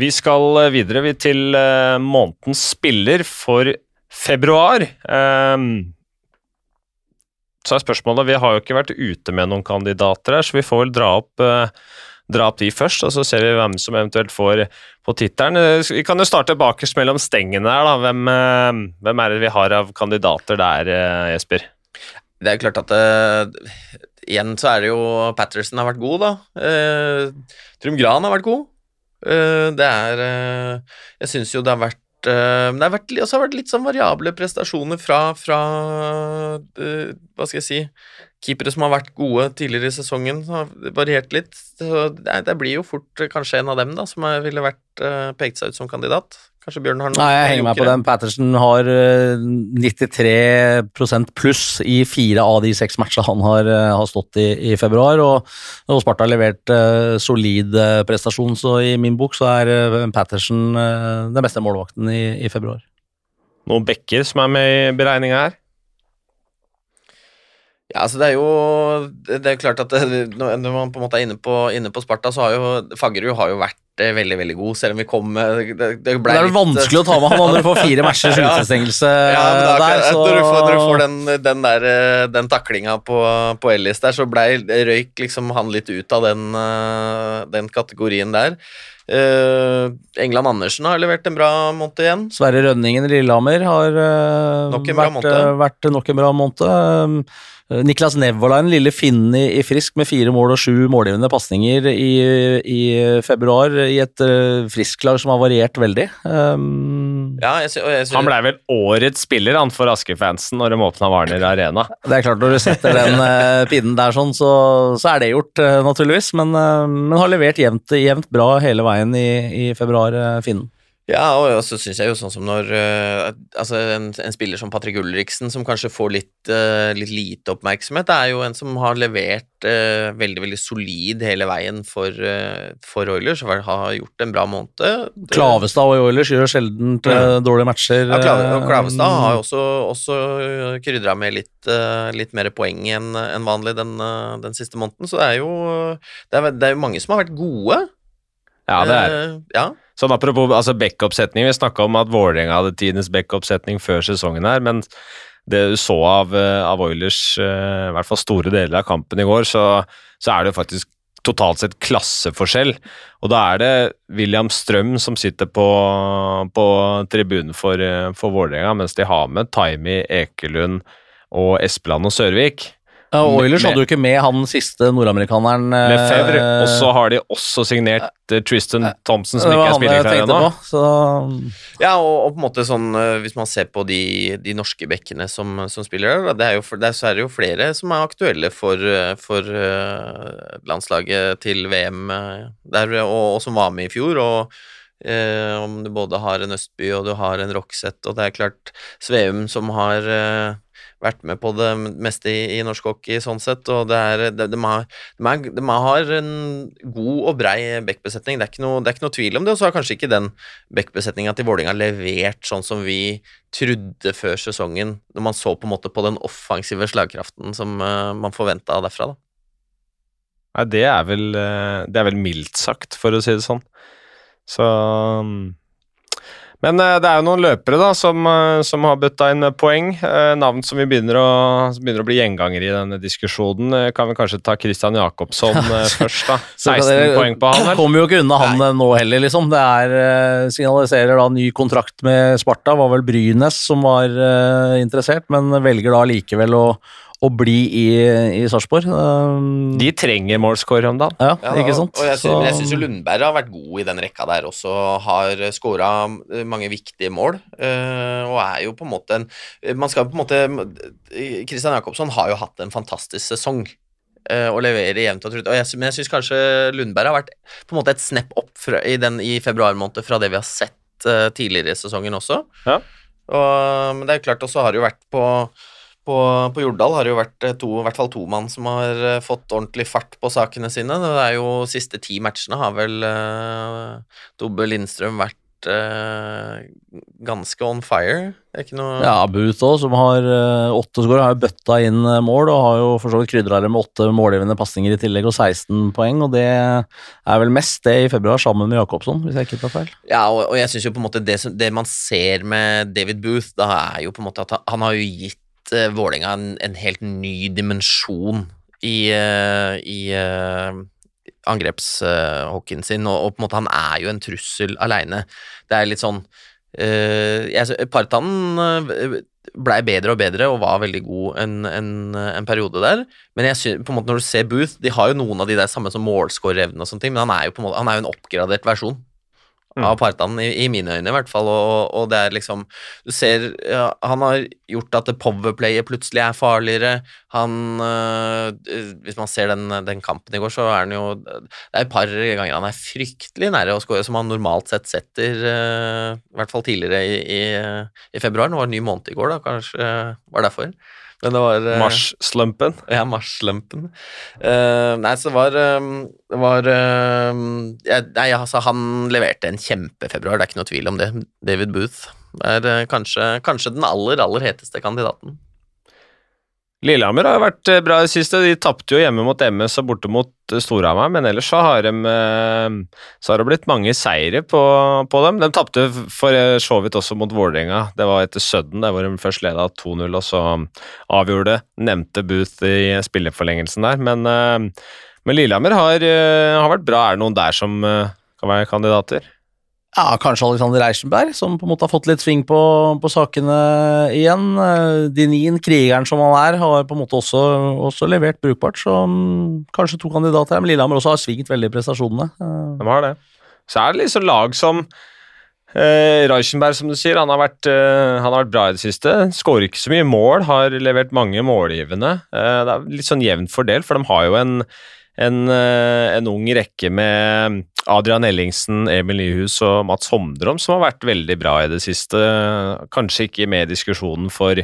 Vi skal videre til månedens spiller for februar. um, så er spørsmålet Vi har jo ikke vært ute med noen kandidater her, så vi får vel dra opp, uh, dra opp de først, og så ser vi hvem som eventuelt får på tittelen. Eh, Vi kan jo starte bakerst mellom stengene her, da. Hvem, uh, hvem er det vi har av kandidater der, uh, Jesper? Det er jo klart at eh, Igjen så er det jo Patterson har vært god, da. Trym Gran har vært god. Det er Jeg syns jo det har vært det har vært, også har vært litt sånn variable prestasjoner fra, fra eh, Hva skal jeg si Keepere som har vært gode tidligere i sesongen, har variert litt. Så det, det blir jo fort eh, kanskje en av dem da som ville vært pekt seg ut som kandidat. Kanskje Bjørn har noe Nei, jeg henger meg på den. Patterson har eh, 93% pluss i fire av de seks matchene han har, eh, har stått i i februar, og, og Sparta har levert uh, solid eh, prestasjon, så i min bok så er uh, Patterson uh, den beste målvakten i, i februar. Noen bekker som er med i beregninga her? Ja, altså det er jo Det er klart at det, når man på en måte er inne på, inne på Sparta, så har jo Fagerud har jo vært eh, veldig, veldig god, selv om vi kom Det, det ble Det er litt- vanskelig å ta med han når du får fire matchers Ja. utestengelse Ja, er der, så når, du får, når du får den, den der eh, Den taklinga på, på Ellis der, så ble, røyk liksom han litt ut av den, eh, den kategorien der. Uh, England Andersen har levert en bra måned igjen. Sverre Rønningen Lillehammer har uh, nok vært, uh, vært, nok en bra måned. Niklas Nevolainen, lille finnen i, i, Frisk med fire mål og sju målgivende pasninger i, i, februar, i et uh, Frisk-lag som har variert veldig. Um, ja, jeg, jeg, jeg, han ble vel årets spiller han for Aske-fansen når de åpna Warner Arena. Det er klart, når du setter den uh, pinnen der sånn, så, så, er det gjort, uh, naturligvis. Men, men har levert jevnt, jevnt, bra hele veien i, februar, Finnen. Ja, og så syns jeg jo sånn som når uh, Altså, en, en, spiller som Patrick Ulriksen, som kanskje får litt, uh, litt lite oppmerksomhet, er jo en som har levert uh, veldig, veldig solid hele veien for, for Oilers, har gjort en bra måned. Klavestad og Oilers gjør sjelden ja. dårlige matcher. Ja, Klav Klavestad har jo også, også krydra med litt, litt, mer poeng enn en vanlig den, den, siste måneden, så det er jo det er, det er mange som har vært gode. Ja, det er ja. Sånn Apropos altså backup-setning, vi snakka om at Vålerenga hadde tidenes backup-setning før sesongen her, men det du så av, eh, av Oilers, uh, i hvert fall store deler av kampen i går, så, så, er det faktisk totalt sett klasseforskjell. Og da er det William Strøm som sitter på, på tribunen for, eh, for Vålerenga, mens de har med Taimi, Ekelund og Espeland og Sørvik. Ja, Oilers hadde jo ikke med han siste nordamerikaneren Lefebvre, eh, og så har de også signert uh, Tristan Thompson, som ikke er spillerklar ennå. Ja, og, og, på en måte sånn uh, Hvis man ser på de, de norske bekkene som, som spiller der, det er jo, det er, så er det jo flere som er aktuelle for, for uh, landslaget til VM der, og, og, som var med i fjor. og om du både har en Østby og du har en Roxette, og det er klart Sveum som har vært med på det meste i, i norsk hockey sånn sett, og det er, de, de, har, de, de har en god og brei backbesetning, det er ikke noe, er ikke noe tvil om det, og så har kanskje ikke den backbesetninga til Vålerenga levert sånn som vi trodde før sesongen, når man så på en måte på den offensive slagkraften som uh, man forventa derfra, da. Nei, det er vel eh, Det er vel mildt sagt, for å si det sånn. Så um men uh, det er jo noen løpere da, som, uh, som har bøtta inn poeng. Uh, navn som vi begynner å, begynner å bli gjengangere i denne diskusjonen. kan vi kanskje ta Christian Jacobsson først, da. 16 poeng på han, vel? Kommer jo ikke unna han Nei. nå heller, liksom. Det er signaliserer da ny kontrakt med Sparta. Var vel Brynes som var interessert, men velger da likevel å å bli i, i Sarpsborg. Um, de trenger målscore om dagen. Ja, ja, ikke sant? Og jeg, synes, jeg syns Lundberg har vært god i den rekka der også. Har skåra mange viktige mål. Uh, og er jo på en måte en Man skal på en måte Christian Jacobsson har jo hatt en fantastisk sesong. Og leverer jevnt og trutt. Men jeg syns kanskje Lundberg har vært på en måte et snepp opp fra, i, den, i februar måned fra det vi har sett uh, tidligere i sesongen også. Ja. Og, men det er jo klart også har det jo vært på på, på, Jordal har det jo vært eh, to, i hvert fall to mann som har eh, fått ordentlig fart på sakene sine. Det er jo siste ti matchene har vel uh, Dobbe Lindstrøm vært uh, ganske on fire. Det er ikke noe Ja, Booth òg, som har uh, åtte skår, har jo bøtta inn mål og har jo for så vidt krydra det med åtte målgivende pasninger i tillegg og 16 poeng, og det er vel mest det i februar sammen med Jakobsson, hvis jeg ikke tar feil. Ja, og, og jeg syns jo på en måte det, det, man ser med David Booth, da er jo på en måte at han, han har jo gitt uh, Vålerenga en, en, helt ny dimensjon i, uh, i uh, angrepshockeyen sin, og, og, på en måte han er jo en trussel aleine. Det er litt sånn uh, Partanen blei bedre og bedre og var veldig god en, en, en periode der. Men jeg synes, på en måte når du ser Booth, de har jo noen av de der samme som målskårerevne og sånne ting, men han er jo på en måte, han er jo en oppgradert versjon. Av partene, i, i, mine øyne i hvert fall. Og, og, det er liksom Du ser ja, Han har gjort at powerplayet plutselig er farligere. Han øh, Hvis man ser den, den, kampen i går, så er han jo Det er et par ganger han er fryktelig nære å skåre, som han normalt sett setter, øh, i hvert fall tidligere i, i, i februar. Nå var det en ny måned i går, da, kanskje var derfor. Men det var uh, Mars-slumpen? Ja, Mars-slumpen. Uh, nei, så var um, var uh, jeg, Nei, altså, han leverte en kjempefebruar, det er ikke noe tvil om det. David Booth er kanskje, kanskje den aller, aller heteste kandidaten. Lillehammer har vært eh, bra i det siste. De tapte jo hjemme mot MS og borte mot eh, Storhamar, men ellers så har, de, eh, så har det blitt mange seire på, på dem. De tapte for så vidt også mot Vålerenga. Det var etter Sudden, der hvor de først leda 2-0, og så avgjorde Nevnte Booth i spilleforlengelsen der, men, men Lillehammer har, har, vært bra. Er det noen der som kan være kandidater? Ja, kanskje Alexander Reichenberg, som på en måte har fått litt sving på, på sakene igjen. Eh, Dinin, krigeren som han er, har på en måte også, også levert brukbart, så um, kanskje to kandidater her. Men Lillehammer også har svingt veldig i prestasjonene. Uh, De har det. Så er det liksom lag som eh, Reichenberg, som du sier, han har, vært, eh, han har vært bra i det siste. Skårer ikke så mye mål, har levert mange målgivende. Eh, det er litt sånn jevnt fordelt, for de har jo en, en, eh, en ung rekke med Adrian Ellingsen, Emil Nyhus og Mats Homdrom som har vært veldig bra i det siste. Kanskje ikke med i diskusjonen for,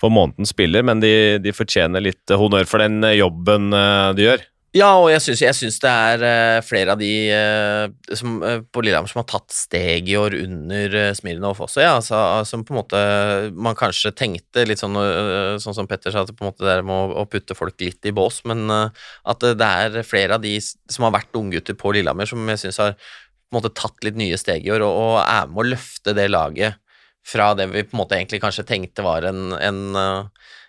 for månedens spiller, men de, de fortjener litt honnør for den jobben eh, de gjør. Ja, og jeg syns, det er eh, flere av de eh, som, eh, på Lillehammer som har tatt steg i år under uh, Smirnov også, ja. Altså, som på en måte man kanskje tenkte litt sånn, sånn som Petter sa, at på en måte det er med å, putte folk litt i bås, men at det, det er flere av de som har vært unggutter på Lillehammer, som jeg syns har på en måte tatt litt nye steg i år, og, og er med å løfte det laget fra det vi på en måte egentlig kanskje tenkte var en, en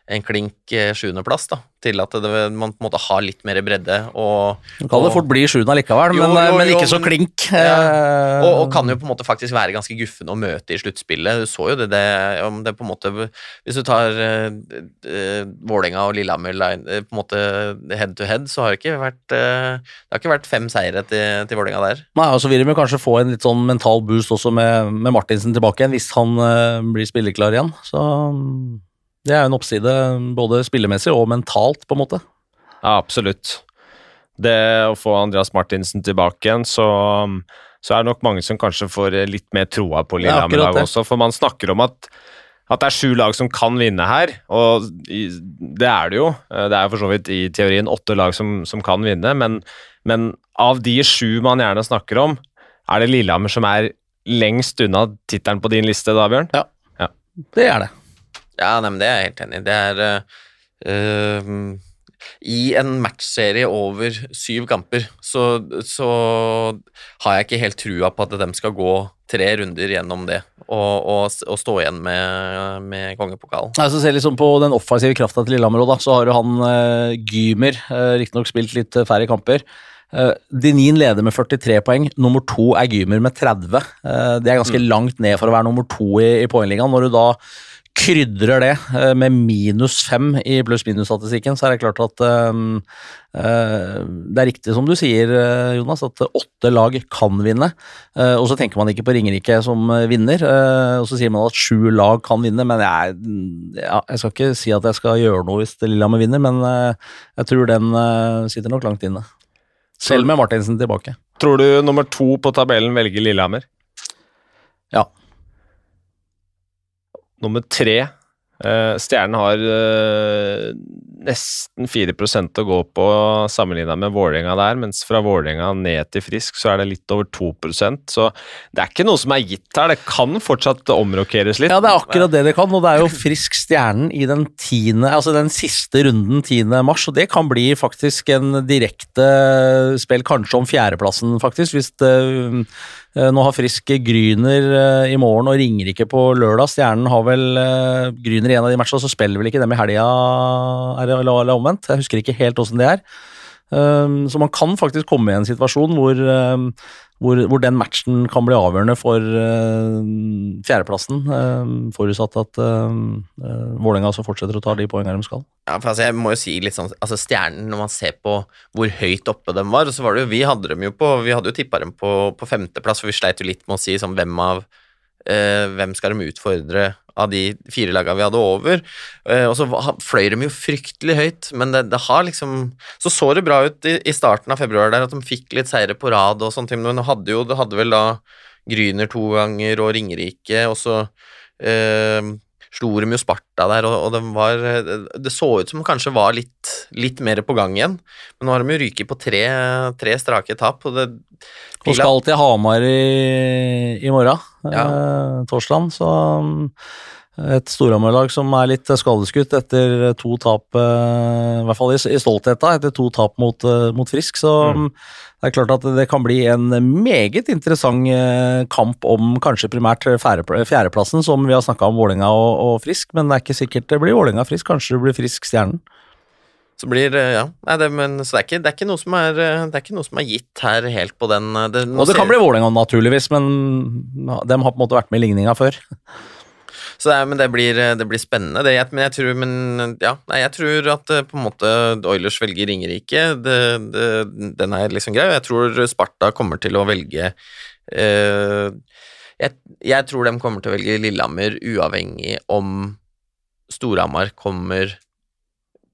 en klink eh, sjuendeplass, til at det, man på en måte har litt mer bredde. Og, Du kan det fort bli sjuende likevel, Jo, men, eh, jo, men jo, ikke så klink. Ja. Eh, og, og kan jo på en måte faktisk være ganske guffen å møte i sluttspillet. Du så jo det, det, om det på en måte Hvis du tar uh, Vålerenga og Lillehammer line, eh, på en måte head to head, så har det ikke vært uh, Det har ikke vært fem seire til, til Vålerenga der. Nei, og så vil de kanskje få en litt sånn mental boost også med, med Martinsen tilbake igjen, hvis han uh, blir spilleklar igjen. Så det er jo en oppside både spillemessig og mentalt, på en måte. Ja, absolutt. Det å få Andreas Martinsen tilbake igjen, så, så er det nok mange som kanskje får litt mer troa på Lillehammer i dag også, for man snakker om at, at det er sju lag som kan vinne her, og det er det jo. Det er for så vidt i teorien åtte lag som, som kan vinne, men, men av de sju man gjerne snakker om, er det Lillehammer som er lengst unna tittelen på din liste da, Bjørn? Ja, Det er det. Ja, nei, men det er jeg helt enig i. Det er uh, I en matchserie over syv kamper, så, så har jeg ikke helt trua på at de skal gå tre runder gjennom det og, og, og stå igjen med, med kongepokalen. Nei, så ser liksom På den offensive krafta til Lillehammer, da, så har jo han uh, Gymer uh, riktignok spilt litt færre kamper. Uh, Denin leder med 43 poeng, nummer to er Gymer med 30. Uh, det er ganske langt ned for å være nummer to i, i poengligaen. Når du da krydrer det eh, med minus fem i pluss-minus-statistikken, så er det klart at eh, eh, det er riktig som du sier, Jonas, at åtte lag kan vinne. Og så tenker man ikke på Ringerike som vinner, og så sier man at sju lag kan vinne, men jeg, ja, jeg skal ikke si at jeg skal gjøre noe hvis Lillehammer vinner, men jeg tror den sitter nok langt inne. Selv med Martinsen tilbake. Tror du nummer to på tabellen velger Lillehammer? Ja. Nummer tre. Eh, Stjernen har eh, nesten 4% å gå på sammenligna med Vålerenga der, mens fra Vålerenga ned til Frisk så er det litt over 2% Så det er ikke noe som er gitt her. Det kan fortsatt omrokeres litt. Ja, det er akkurat det det kan, og det er jo frisk stjernen i den tiende, altså den siste runden 10. mars, og det kan bli faktisk en direkte spill kanskje om fjerdeplassen, faktisk, hvis det, eh, nå har Frisk Gryner eh, i morgen og Ringerike på lørdag. Stjernen har vel eh, Gryner i en av de matchene, så spiller vel ikke dem i helga, er eller, omvendt. Jeg husker ikke helt åssen det er. Um, så man kan faktisk komme i en situasjon hvor, um, hvor, hvor den matchen kan bli avgjørende for uh, fjerdeplassen, um, forutsatt at uh, uh, Vålerenga fortsetter å ta de poengene de skal. Ja, for altså, jeg må jo si litt sånn Altså, Stjernen, når man ser på hvor høyt oppe de var, så var det jo Vi hadde dem jo på Vi hadde jo tippa dem på, på femteplass, for vi sleit jo litt med å si sånn hvem av Hvem skal de utfordre av de fire lagene vi hadde over? Eh, og så fløy de jo fryktelig høyt, men det, det har liksom Så så det bra ut i, i starten av februar der, at de fikk litt seire på rad og sånne ting, men de hadde jo Det hadde vel da Gryner to ganger og Ringerike, og så eh, slo de jo Sparta der, og, og de var, det så ut som de kanskje var litt, litt mer på gang igjen. Men nå har de jo ryket på tre, tre strake tap. Og det, Og skal til Hamar i, i morgen, Ja. eh, Torsland. Så um, et Storhamar-lag som er litt skadeskutt etter to tap, eh, i hvert fall i, i stoltheta, etter to tap mot, eh, mot Frisk. Så Mm. um, det er klart at det kan bli en meget interessant eh, kamp om kanskje primært fjerdeplassen, som vi har snakka om Vålerenga og, og Frisk, men det er ikke sikkert det blir Vålerenga Frisk, kanskje det blir Frisk Stjernen. Så blir eh, Ja. Nei, det, men, så det er, ikke, det, er ikke noe som er, eh, det er ikke noe som er gitt her helt på den eh, det, Og det kan bli Vålerenga, naturligvis, men de har på en måte vært med i ligninga før. Så det, men det blir, det blir spennende. Det, men jeg tror, men, ja, nei, jeg tror at på en måte Oilers velger Ringerike. Den er liksom grei. Jeg tror Sparta kommer til å velge eh, jeg, jeg tror de kommer til å velge Lillehammer uavhengig om Storhamar kommer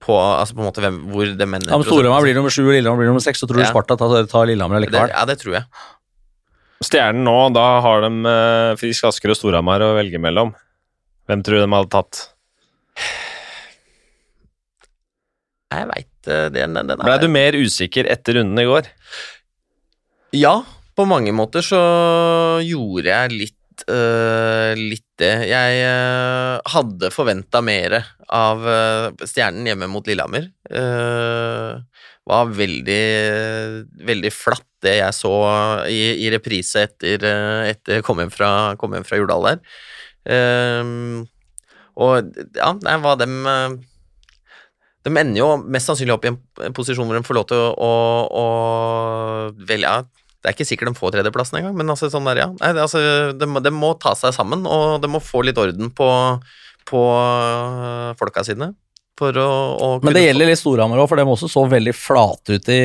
på Altså på en måte hvem, hvor det menn Ja, men Storhamar blir nummer sju og Lillehammer blir nummer seks, så tror du Ja. Sparta tar, tar Lillehammer det, likevel. Ja, det tror jeg. Stjernen nå, da har de eh, Frisk Asker og Storhamar å velge mellom. Hvem tror du de hadde tatt? Jeg veit den, den, den Ble er du mer usikker etter runden i går? Ja, på mange måter så gjorde jeg litt, øh, litt det. Jeg uh, hadde forventa mer av øh, Stjernen hjemme mot Lillehammer. Uh, var veldig, veldig flatt, det jeg så i, i reprise etter, etter kom hjem fra, kom hjem fra Jordal der. Og ja, nei, hva dem de ender jo mest sannsynlig opp i en posisjon hvor de får lov til å, å, å velge ja, Det er ikke sikkert de får tredjeplassen engang, men altså, sånn der, ja. Nei, det, altså, de, de må ta seg sammen, og de må få litt orden på, på øh, folka sine. For å, å Men det gjelder litt Storhamar òg, for de også så veldig flate ut i,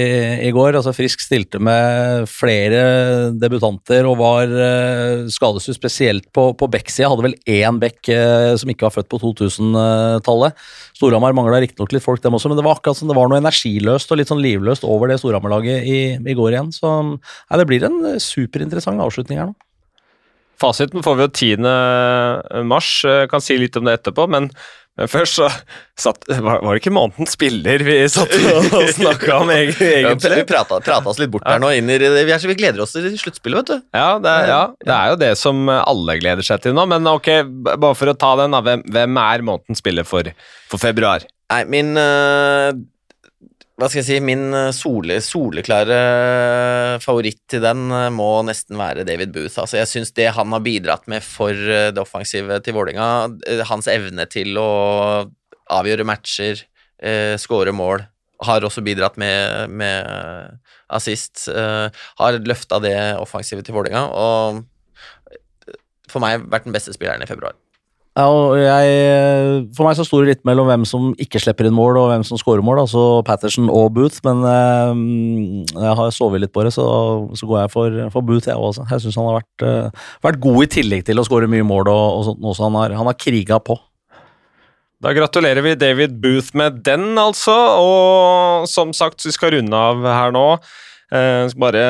i går. Altså Frisk stilte med flere debutanter og var uh, skadesut, spesielt på, på Beck-sida. Hadde vel én Bekk uh, som ikke var født på 2000-tallet. Storhamar mangla riktignok litt folk, dem også, men det var akkurat som det var noe energiløst og litt sånn livløst over det Storhamar-laget i, i går igjen. Så nei, det blir en eh, superinteressant avslutning her nå. Fasiten får vi jo 10. mars, eh, kan si litt om det etterpå, men, men først så satt, var, var det ikke månedens spiller vi satt og snakka om egentlig? vi prata, oss litt bort her nå. Inn i, vi, så- vi gleder oss til sluttspillet, vet du. Ja det, er, ja, det er jo det som alle gleder seg til nå, men ok, bare for å ta den, da. Hvem, hvem er månedens spiller for, for februar? Nei, min øh, Hva skal jeg si Min sole, soleklare favoritt til den øh, må nesten være David Booth. Altså, jeg syns det han har bidratt med for det offensive til Vålinga hans evne til å avgjøre matcher, eh, skåre mål, har også bidratt med, med assist, eh, har løfta det offensive til Vålinga og for meg vært den beste spilleren i februar. Ja, og jeg, for meg så sto det litt mellom hvem som ikke slipper inn mål, og hvem som scorer mål, altså Patterson og Booth, men eh, jeg har sovet litt på det, så, så går jeg for, for Booth, jeg også. Jeg syns han har vært, eh, vært god i tillegg til å score mye mål og, og sånt også. Han har, han har kriga på. Da gratulerer vi David Booth med den, altså. Og som sagt, vi skal runde av her nå. Eh, skal bare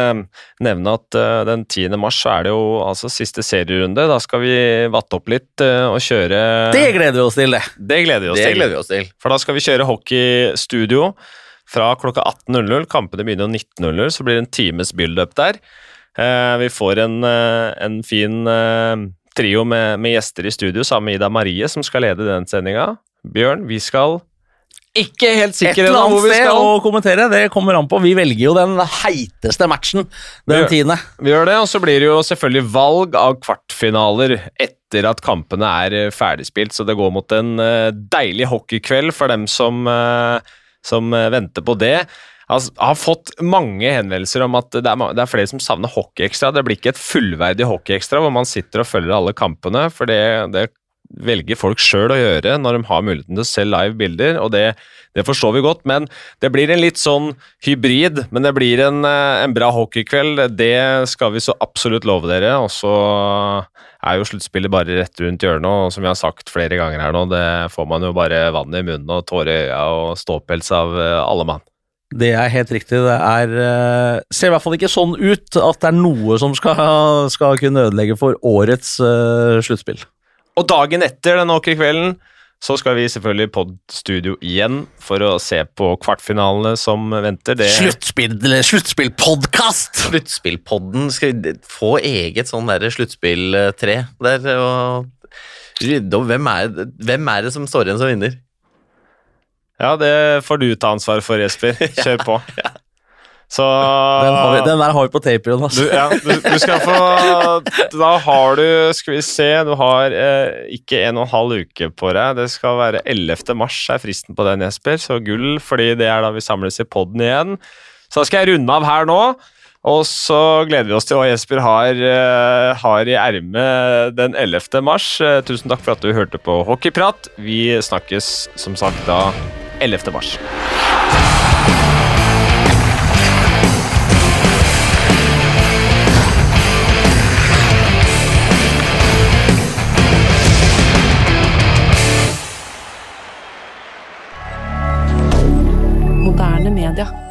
nevne at eh, den 10. mars er det jo altså siste serierunde. Da skal vi vatte opp litt eh, og kjøre Det gleder vi oss til, det! Det gleder vi oss Det til. gleder vi oss til. For da skal vi kjøre hockeystudio fra klokka 18.00. Kampene begynner jo 19.00, så blir det en times build-up der. Vi får en, en fin trio med, med gjester i studio sammen med Ida Marie, som skal lede den sendinga. Bjørn, vi skal ikke helt sikker ennå hvor vi skal. å kommentere, det kommer an på. Vi velger jo den heiteste matchen den tiende. Vi gjør det, og så blir det jo selvfølgelig valg av kvartfinaler etter at kampene er eh, ferdigspilt, så det går mot en eh, deilig hockeykveld for dem som, eh, som venter på det. Altså, jeg har fått mange henvendelser om at det er, det er flere som savner hockeyekstra. Det blir ikke et fullverdig hockeyekstra hvor man sitter og følger alle kampene, for det, det velger folk sjøl å gjøre når de har muligheten til å se live bilder, og det, det forstår vi godt. Men det blir en litt sånn hybrid, men det blir en, eh, en bra hockeykveld. Det skal vi så absolutt love dere. Og så er jo sluttspillet bare rett rundt hjørnet, og som vi har sagt flere ganger her nå, det får man jo bare vann i munnen og tårer i øya og ståpels av eh, alle mann. Det er helt riktig. Det er eh, Ser i hvert fall ikke sånn ut at det er noe som skal, skal kunne ødelegge for årets uh, sluttspill. Og dagen etter den hockeykvelden så skal vi selvfølgelig på studio igjen for å se på kvartfinalene som venter. Det Sluttspill, sluttspillpodkast! Sluttspillpodden skal vi få eget sånn der sluttspilltre der og rydde opp hvem er, hvem er det som står igjen som vinner? Ja, det får du ta ansvar for, Jesper. Kjør på. Så Den, har vi, den der har vi på tape, Jonas. du, ja, du, du skal få Da har du Skal vi se Du har eh, ikke en og en halv uke på deg. Det skal være 11. mars er fristen på den, Jesper. Så gull, fordi det er da vi samles i poden igjen. Så da skal jeg runde av her nå. Og så gleder vi oss til hva Jesper har, eh, har i ermet den 11. mars. Eh, tusen takk for at du hørte på Hockeyprat. Vi snakkes som sagt da 11. mars. Canada.